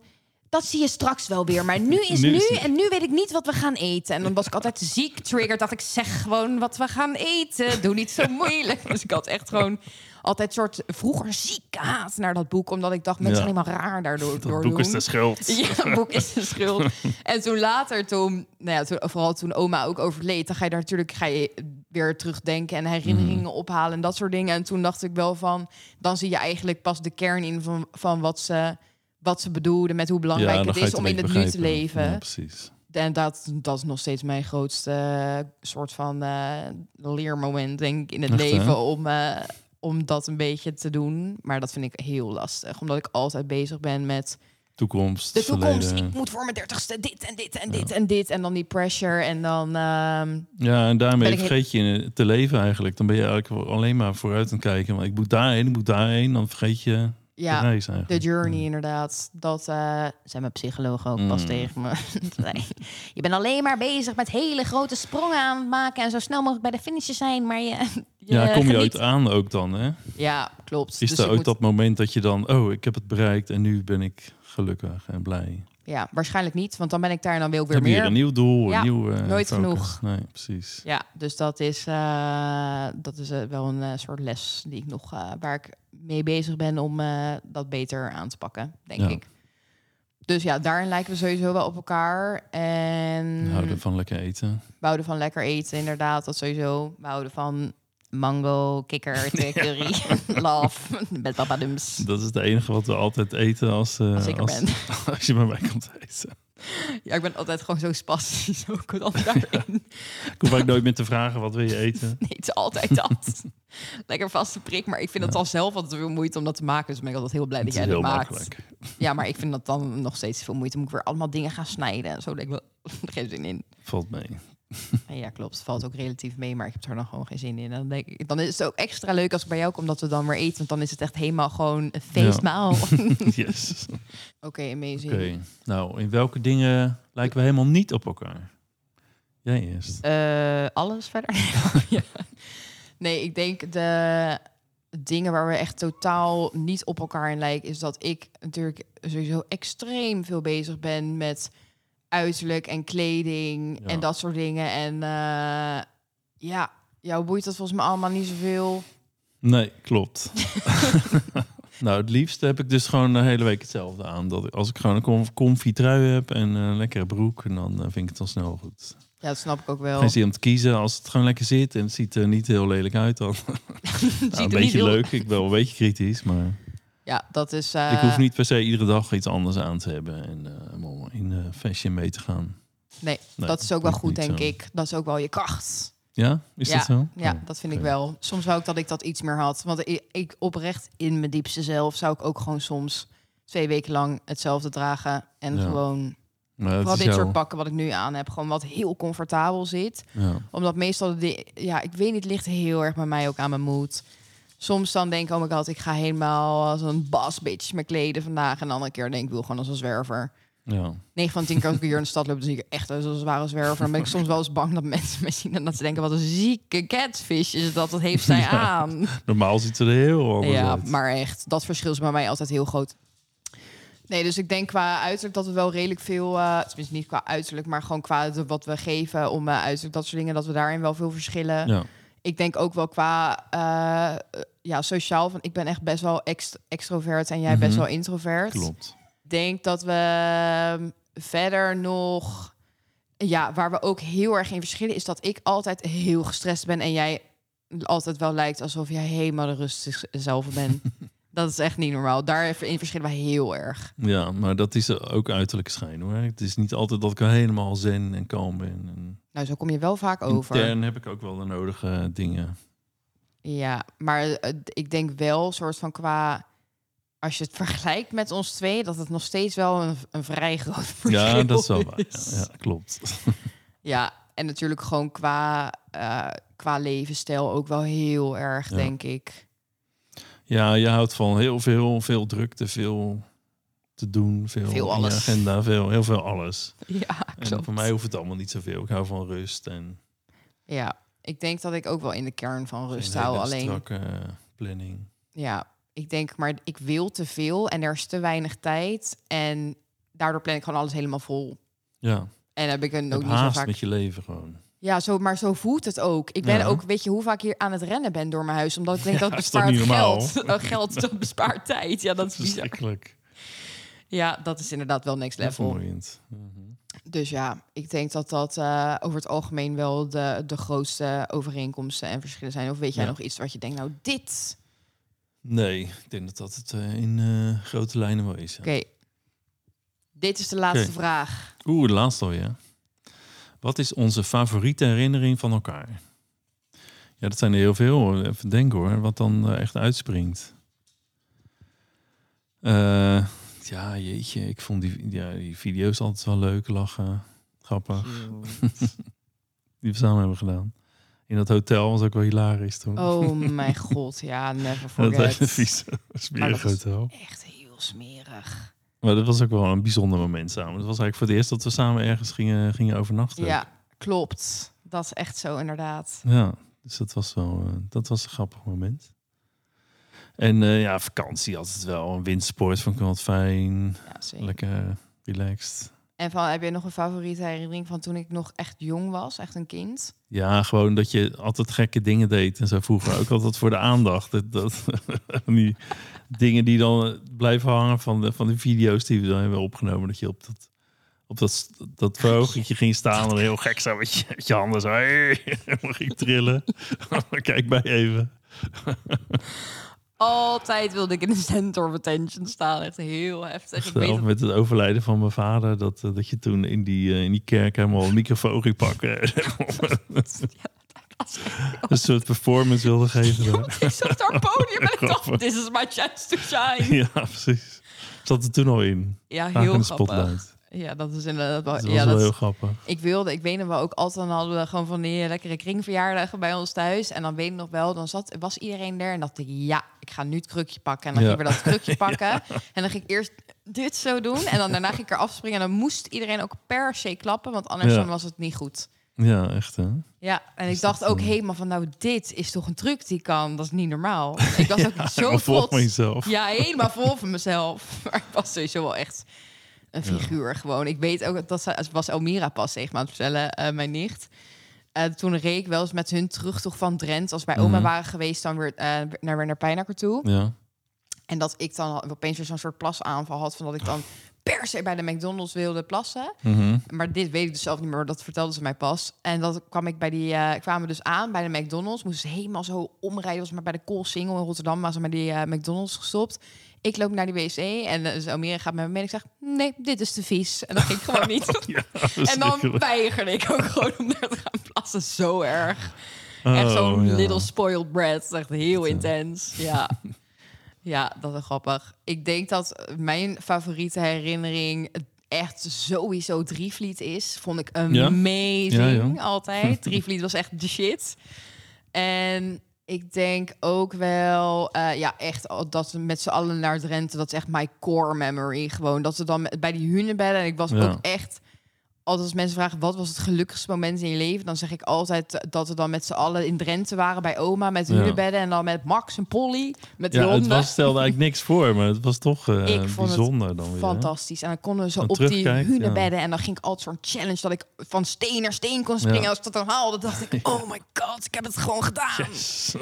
dat zie je straks wel weer. Maar nu is Nu nu, is het. en nu weet ik niet wat we gaan eten. En dan was ik altijd ziek triggerd. Dacht ik, zeg gewoon wat we gaan eten. Doe niet zo moeilijk. Dus ik had echt gewoon altijd soort vroeger ziek haat naar dat boek. Omdat ik dacht, mensen Ja. zijn helemaal raar daardoor. Dat door boek is de schuld. Ja, het boek is de schuld. en toen later, toen, nou ja, toen, vooral toen oma ook overleed, dan ga je daar natuurlijk ga je weer terugdenken en herinneringen Mhm. ophalen en dat soort dingen. En toen dacht ik wel van, dan zie je eigenlijk pas de kern in van, van wat ze wat ze bedoelden met hoe belangrijk het je is om in het nu te leven. Ja, precies. En dat, dat is nog steeds mijn grootste eh, soort van eh, leermoment, denk ik, in het Echt, hè? leven. Om, eh, om dat een beetje te doen. Maar dat vind ik heel lastig. Omdat ik altijd bezig ben met Toekomst, de toekomst. verleden. Ik moet voor mijn dertigste dit en dit en dit en dit. En dan die pressure. En dan... ehm, Ja, en daarmee heel- vergeet je te leven eigenlijk. Dan ben je eigenlijk alleen maar vooruit aan het kijken. Want ik moet daarheen, ik moet daarheen. Dan vergeet je ja, reis de journey inderdaad. Dat eh zei mijn psycholoog ook pas Mm. tegen me. Nee. Je bent alleen maar bezig met hele grote sprongen aan het maken... en zo snel mogelijk bij de finish zijn. Maar je, je Ja, kom je ooit aan ook dan, hè? Ja, klopt. Is Dus er moet- dat moment dat je dan... Oh, ik heb het bereikt en nu ben ik gelukkig en blij. Ja, waarschijnlijk niet. Want dan ben ik daar en dan wil ik weer heb meer. weer een nieuw doel, Ja, een nieuw eh, nooit focus. genoeg. Nee, precies. Ja, dus dat is, eh, dat is eh, wel een soort les die ik nog, waar ik mee bezig ben om dat beter aan te pakken, denk Ja. ik. Dus ja, daarin lijken we sowieso wel op elkaar. En We houden van lekker eten. we houden van lekker eten, inderdaad, dat sowieso. We houden van mango, kikker, curry, love, met papadums. Dat is het enige wat we altijd eten als, eh, Als als je bij mij komt eten. Ja, ik ben altijd gewoon zo spastisch ook dan daarin. Ik hoef eigenlijk nooit meer te vragen, wat wil je eten? Nee, het is altijd dat. Lekker vaste prik. Maar ik vind het Ja. al zelf altijd veel moeite om dat te maken. Dus ben ik altijd heel blij dat Het jij dat maakt. makkelijk. Ja, maar ik vind dat dan nog steeds veel moeite. Moet ik weer allemaal dingen gaan snijden en zo. Denk ik wel, geen zin in. Valt mee. Ja, klopt. Het valt ook relatief mee, maar ik heb er dan gewoon geen zin in. En dan, denk ik, dan is het ook extra leuk als ik bij jou kom dat we dan weer eten. Want dan is het echt helemaal gewoon een feestmaal. Oké, Yes. amazing. Oké. Nou, in welke dingen lijken we helemaal niet op elkaar? Jij eerst. Eh, alles verder? ja. Nee, ik denk de dingen waar we echt totaal niet op elkaar in lijken... is dat ik natuurlijk sowieso extreem veel bezig ben met uiterlijk en kleding Ja. en dat soort dingen. En eh, ja, jou boeit dat volgens mij allemaal niet zoveel. Nee, klopt. nou, het liefst heb ik dus gewoon de hele week hetzelfde aan. Dat ik, als ik gewoon een com- comfy trui heb en een lekkere broek, en dan eh, vind ik het al snel goed. Ja, dat snap ik ook wel. Geen zin om te kiezen als het gewoon lekker zit en het ziet er niet heel lelijk uit dan. Nou, ziet een niet beetje heel- leuk, ik ben wel een beetje kritisch, maar Ja, dat is... eh, ik hoef niet per se iedere dag iets anders aan te hebben en eh, in eh, fashion mee te gaan. Nee, Nee, dat is ook wel goed, denk zo. ik. Dat is ook wel je kracht. Ja, is ja, dat zo? Ja, Oh, dat vind ik wel. Soms wou ik dat ik dat iets meer had. Want ik, ik oprecht in mijn diepste zelf zou ik ook gewoon soms twee weken lang hetzelfde dragen. En Ja. gewoon is dit jouw- soort pakken wat ik nu aan heb. Gewoon wat heel comfortabel zit. Ja. Omdat meestal, de, ja, ik weet niet, het ligt heel erg bij mij ook aan mijn mood. Soms dan denk ik, oh my god, ik ga helemaal als een boss bitch me kleden vandaag. En de andere keer denk ik, wil gewoon als een zwerver. Ja. 9 van 10 keer als ik hier in de stad loop, dan zie ik echt als een zware zwerver. Dan ben ik soms wel eens bang dat mensen me zien en dat ze denken, wat een zieke catfish is dat. Dat heeft zij Ja. aan. Normaal ziet het er heel anders Ja, uit. maar echt, dat verschil is bij mij altijd heel groot. Nee, dus ik denk qua uiterlijk dat we wel redelijk veel, eh tenminste niet qua uiterlijk, maar gewoon qua de, wat we geven om eh, uiterlijk, dat soort dingen, dat we daarin wel veel verschillen. Ja. Ik denk ook wel qua eh, ja, sociaal, van ik ben echt best wel ext extrovert en jij best Mhm. wel introvert. Klopt. Denk dat we ehm, verder nog, ja, waar we ook heel erg in verschillen, is dat ik altijd heel gestrest ben en jij altijd wel lijkt alsof jij helemaal de rustig zelf bent. dat is echt niet normaal. Daarin verschillen we heel erg. Ja, maar dat is ook uiterlijk schijn hoor. Het is niet altijd dat ik helemaal zen en kalm ben. En Nou, zo kom je wel vaak over. intern heb ik ook wel de nodige dingen. Ja, maar eh, ik denk wel, soort van qua. Als je het vergelijkt met ons twee, dat het nog steeds wel een, een vrij groot verschil Ja, dat is wel waar. is. Ja, ja, klopt. Ja, en natuurlijk gewoon qua, eh, qua levensstijl ook wel heel erg, Ja. denk ik. Ja, je houdt van heel veel, veel drukte, veel te doen, veel, alles. agenda, veel, heel veel alles. Ja, En klopt. voor mij hoeft het allemaal niet zoveel. Ik hou van rust en Ja, ik denk dat ik ook wel in de kern van rust hou. Alleen, strakke planning. ja, ik denk maar, ik wil te veel en er is te weinig tijd. En daardoor plan ik gewoon alles helemaal vol. Ja, En heb ik een heb ook niet zo vaak. met je leven gewoon. Ja, zo, maar zo voelt het ook. Ik ben Ja. ook, weet je, hoe vaak ik hier aan het rennen ben door mijn huis, omdat ik denk Ja, dat bespaart geld. Geld dat bespaart tijd. Ja, dat is bizar. Ja, dat is inderdaad wel next level. Dus ja, ik denk dat dat eh, over het algemeen wel de, de grootste overeenkomsten en verschillen zijn. Of weet jij Ja. nog iets wat je denkt, nou dit... Nee, ik denk dat dat het eh, in eh, grote lijnen wel is. Oké, dit is de laatste vraag. Oeh, de laatste alweer. Wat is onze favoriete herinnering van elkaar? Ja, dat zijn er heel veel. Even denken hoor, wat dan eh, echt uitspringt. Eh, ja, jeetje, ik vond die, ja, die video's altijd wel leuk, lachen, grappig. Die we samen hebben gedaan. In dat hotel was ook wel hilarisch toen. Oh mijn god, ja, never dat hele forget. vieze, smerig dat hotel. Echt heel smerig. Maar dat was ook wel een bijzonder moment samen. Het was eigenlijk voor het eerst dat we samen ergens gingen, gingen overnachten. Ja, klopt. Dat is echt zo, inderdaad. Ja, dus dat was wel eh, dat was een grappig moment. En eh, ja, vakantie altijd wel. Een windsport vond ik wel wat fijn. Ja. Lekker relaxed. En van, heb je nog een favoriete herinnering van toen ik nog echt jong was, echt een kind? Ja, gewoon dat je altijd gekke dingen deed en zo vroeger. Ook altijd voor de aandacht. Dat, dat, die dingen die dan blijven hangen van de, van de video's die we dan hebben opgenomen. Dat je op dat, op dat, dat verhoogdje ging staan en heel gek zo met je, je handen zo. Hey, helemaal ging trillen. Kijk bij even. Altijd wilde ik in de center of attention staan. Echt heel heftig. Ik weet met het overlijden van mijn vader, dat, eh, dat je toen in die, eh, in die kerk helemaal een microfoon ging pakken. een soort performance wilde geven. ik zat daar podium en ik dacht, this is my chance to shine. Ja, precies. Zat er toen al in. Ja, heel grappig. Ja, dat is inderdaad wel... Dat was ja, wel dat, heel grappig. Ik wilde, ik weet nog wel, ook altijd dan hadden we gewoon van die lekkere kringverjaardagen bij ons thuis. En dan weet ik nog wel, dan zat, was iedereen er en dacht ik, ja, ik ga nu het krukje pakken. En dan Ja. ging ik weer dat krukje pakken. En dan ging ik eerst dit zo doen. En dan daarna ging ik er afspringen. En dan moest iedereen ook per se klappen, want anders dan was het niet goed. Ja, echt hè? Ja, en ik dacht ook eh, helemaal van, nou, dit is toch een truc die kan. Dat is niet normaal. Ik was ook zo volg trots. mezelf. Ja, helemaal vol van mezelf. Maar ik was sowieso wel echt een figuur gewoon. Ik weet ook dat ze, was Elmira pas tegen me aan het vertellen, eh, mijn nicht. Eh, toen reed ik wel eens met hun terugtocht van Drenthe. Als wij oma Mhm. waren geweest, dan weer eh, naar, weer naar Pijnakker toe. Ja. En dat ik dan opeens weer zo'n soort plasaanval had... van dat ik dan per se bij de McDonald's wilde plassen. Mhm. Maar dit weet ik dus zelf niet meer, maar dat vertelde ze mij pas. En dat kwam ik bij die, eh kwamen dus aan bij de McDonald's. Moesten ze helemaal zo omrijden. Was maar bij de Koolsingel in Rotterdam, was ze bij die McDonald's gestopt. Ik loop naar die wc en uh, dus Almere gaat met me mee. En ik zeg, nee, dit is te vies. En dat ging gewoon niet. Ja, en dan weigerde ik ook gewoon om daar te gaan plassen. Zo erg. Echt zo'n Oh, ja. little spoiled brat. Echt heel intens. Ja. ja, dat is grappig. Ik denk dat mijn favoriete herinnering echt sowieso Drievliet is. Vond ik Ja? amazing Ja, ja. altijd. Drievliet was echt de shit. En Ik denk ook wel, eh, ja, echt dat we met z'n allen naar Drenthe, dat is echt my core memory. Gewoon dat we dan bij die hunebedden, en ik was Ja. ook echt, altijd als mensen vragen wat was het gelukkigste moment in je leven, dan zeg ik altijd dat we dan met z'n allen in Drenthe waren bij oma met Ja. hunebedden en dan met Max en Polly met Ja, het was, stelde eigenlijk niks voor, maar het was toch eh, Ik vond het bijzonder dan weer. Fantastisch. En dan konden we zo op die ja. hunebedden. En dan ging ik altijd zo'n challenge dat ik van steen naar steen kon springen. Ja. Als ik dat dan haalde, dacht ik, oh my god, ik heb het gewoon gedaan. Yes.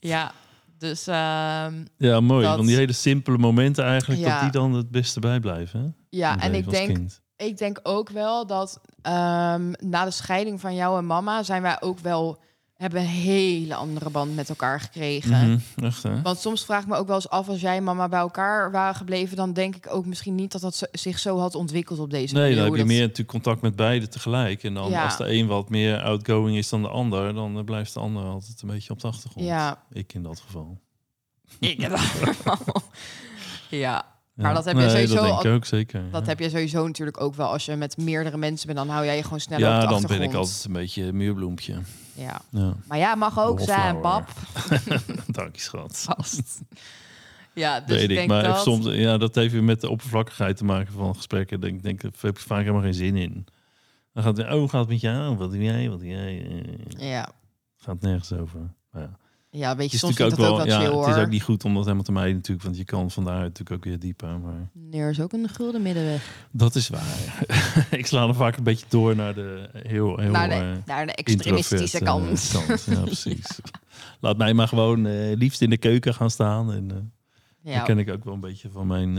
Ja, dus ehm, Ja, mooi. Dat- Van die hele simpele momenten eigenlijk, dat die dan het beste bijblijven. Hè? ja. Het En ik denk, kind. Ik denk ook wel dat ehm, na de scheiding van jou en mama zijn wij ook wel hebben een hele andere band met elkaar gekregen. Echt, hè? Want soms vraag ik me ook wel eens af als jij en mama bij elkaar waren gebleven, dan denk ik ook misschien niet dat dat zich zo had ontwikkeld op deze Nee, manier. dan heb je dat- meer natuurlijk contact met beide tegelijk. En dan Ja. als de een wat meer outgoing is dan de ander, dan eh, blijft de ander altijd een beetje op de achtergrond. Ja, Ik in dat geval. ik ja. ja, Maar Ja. dat heb je Nee, sowieso Dat denk ik ook zeker. dat ja. heb je sowieso natuurlijk ook wel. Als je met meerdere mensen bent, dan hou jij je gewoon sneller op ja, de dan achtergrond. ben ik altijd een beetje een muurbloempje. Ja. Ja. Maar ja, mag ook zijn, pap. Dank je, schat. Vast. Ja, dus Weet ik denk maar dat... soms, ja, dat heeft weer met de oppervlakkigheid te maken van gesprekken. Denk, denk, daar heb ik vaak helemaal geen zin in. Dan gaat het, oh, gaat het met jou? Wat doe jij? Wat doe jij? Ja, gaat nergens over. Maar ja. Ja weet Het je, is soms vind ook dat wel, ook wel ja, chill, het is ook niet goed om dat helemaal te mijden natuurlijk, want je kan van daaruit natuurlijk ook weer dieper. Maar Er is ook een gulden middenweg. dat is waar. ik sla er vaak een beetje door naar de heel, heel Naar de, eh, naar de extremistische eh, kant. Ja, precies. Laat mij maar gewoon eh, liefst in de keuken gaan staan. En ja, dat ken ik ook wel een beetje van mijn,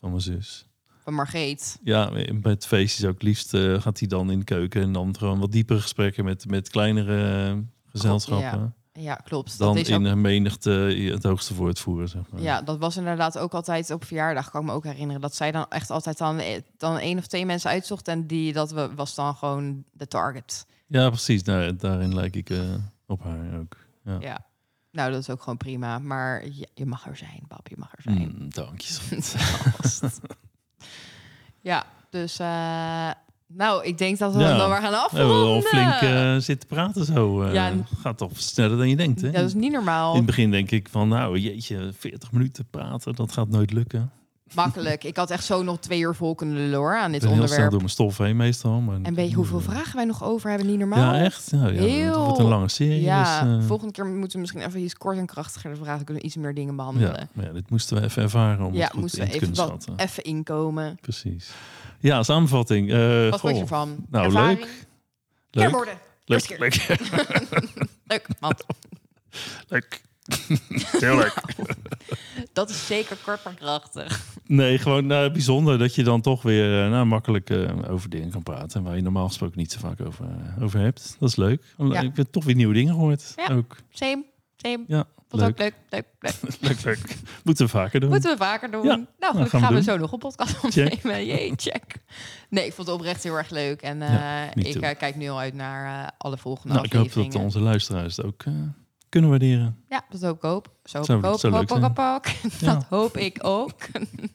van mijn zus. van Margreet. Ja, bij het feest is ook liefst gaat hij dan in de keuken en dan gewoon wat diepere gesprekken met, met kleinere gezelschappen. Ja, klopt. Dan dat is in ook, een menigte het hoogste woord voeren, zeg maar. ja, dat was inderdaad ook altijd op verjaardag, kan ik me ook herinneren. Dat zij dan echt altijd dan, eh, dan één of twee mensen uitzocht. En die, dat we- was dan gewoon de target. Ja, precies. Nou, daarin lijk ik eh, op haar ook. Ja. Ja. Nou, dat is ook gewoon prima. Maar je mag er zijn, pap. Je mag er zijn. Mm, dank je. Ja, dus... eh, nou, ik denk dat we Ja. dan maar gaan We afronden. hebben wel flink eh, zitten praten zo. eh. Ja. Gaat toch sneller dan je denkt, hè? Dat is niet normaal. In het begin denk ik van, nou jeetje, 40 minuten praten, dat gaat nooit lukken. Makkelijk. Ik had echt zo nog twee uur vol kunnen lullen hoor, aan dit ben heel snel onderwerp. door mijn stof heen meestal. Maar En weet je hoeveel vragen wij nog over hebben? Niet normaal. Ja, echt? Ja, ja, Heel- Het wordt een lange serie. Ja, dus, eh, volgende keer moeten we misschien even iets kort en krachtiger vragen. Kunnen we iets meer dingen behandelen. ja, dit moesten we even ervaren om Ja, het goed moesten in we te even kunnen schatten. even inkomen. Precies. Ja, samenvatting. eh, Wat vond je ervan? Nou, Ervaring? leuk. Leuk. worden. Leuk, leuk, Leuk, man. leuk. Heel leuk. Dat is zeker kort maar krachtig. Nee, gewoon nou, bijzonder dat je dan toch weer eh, nou, makkelijk eh, over dingen kan praten. Waar je normaal gesproken niet zo vaak over, eh, over hebt. Dat is leuk. Ja. Ik heb toch weer nieuwe dingen gehoord. Ja. Ook. Same, same. Ja, Vond leuk. ook leuk, leuk, leuk. leuk, leuk. Moeten we vaker doen. Moeten we vaker doen. Ja, nou, nou, gelukkig gaan we gaan we doen. zo nog een podcast opnemen. Jee, check. Nee, ik vond het oprecht heel erg leuk. En ik kijk nu al uit naar alle volgende nou, ik hoop afleveringen. dat onze luisteraars het ook kunnen waarderen. Ja, dat hoop ik ook. Zo hoop Zou- ik ook. zou Hoop hoop. Ja. Dat hoop ik ook.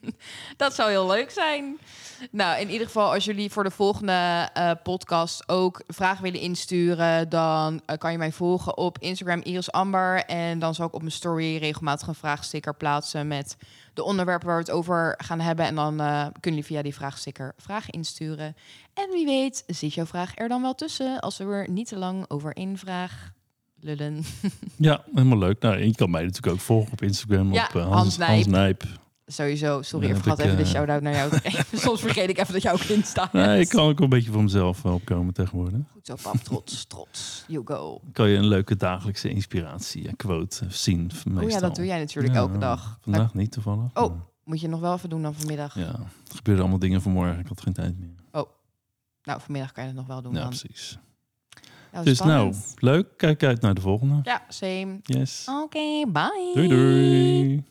dat zou heel leuk zijn. Nou, in ieder geval, als jullie voor de volgende eh, podcast ook vragen willen insturen, dan eh, kan je mij volgen op Instagram Iris Amber. En dan zal ik op mijn story regelmatig een vraagsticker plaatsen met de onderwerpen waar we het over gaan hebben. En dan eh, kunnen jullie via die vraagsticker vragen insturen. En wie weet, zit jouw vraag er dan wel tussen als we er niet te lang over één vraag lullen. Ja, helemaal leuk. Nou, je kan mij natuurlijk ook volgen op Instagram. Ja, op eh, Hans Hans, Nijp. Hans Nijp. Sowieso, sorry, ik vergat ik, even de eh, shout-out naar jou. Soms vergeet ik even dat jou ook in staat. Nee, ik kan ook een beetje voor mezelf wel opkomen tegenwoordig. Goed zo, pap. Trots, trots. You go. Kan je een leuke dagelijkse inspiratie en quote zien. Meestal. Oh ja, dat doe jij natuurlijk Ja, elke dag. Vandaag niet toevallig. Oh. maar Moet je nog wel even doen dan vanmiddag. Ja, er gebeurden allemaal dingen vanmorgen. Ik had geen tijd meer. Nou, vanmiddag kan je het nog wel doen Ja, dan. precies. Dus nou, leuk. Kijk uit naar de volgende. Ja, same. Yes. Oké, bye. Doei doei.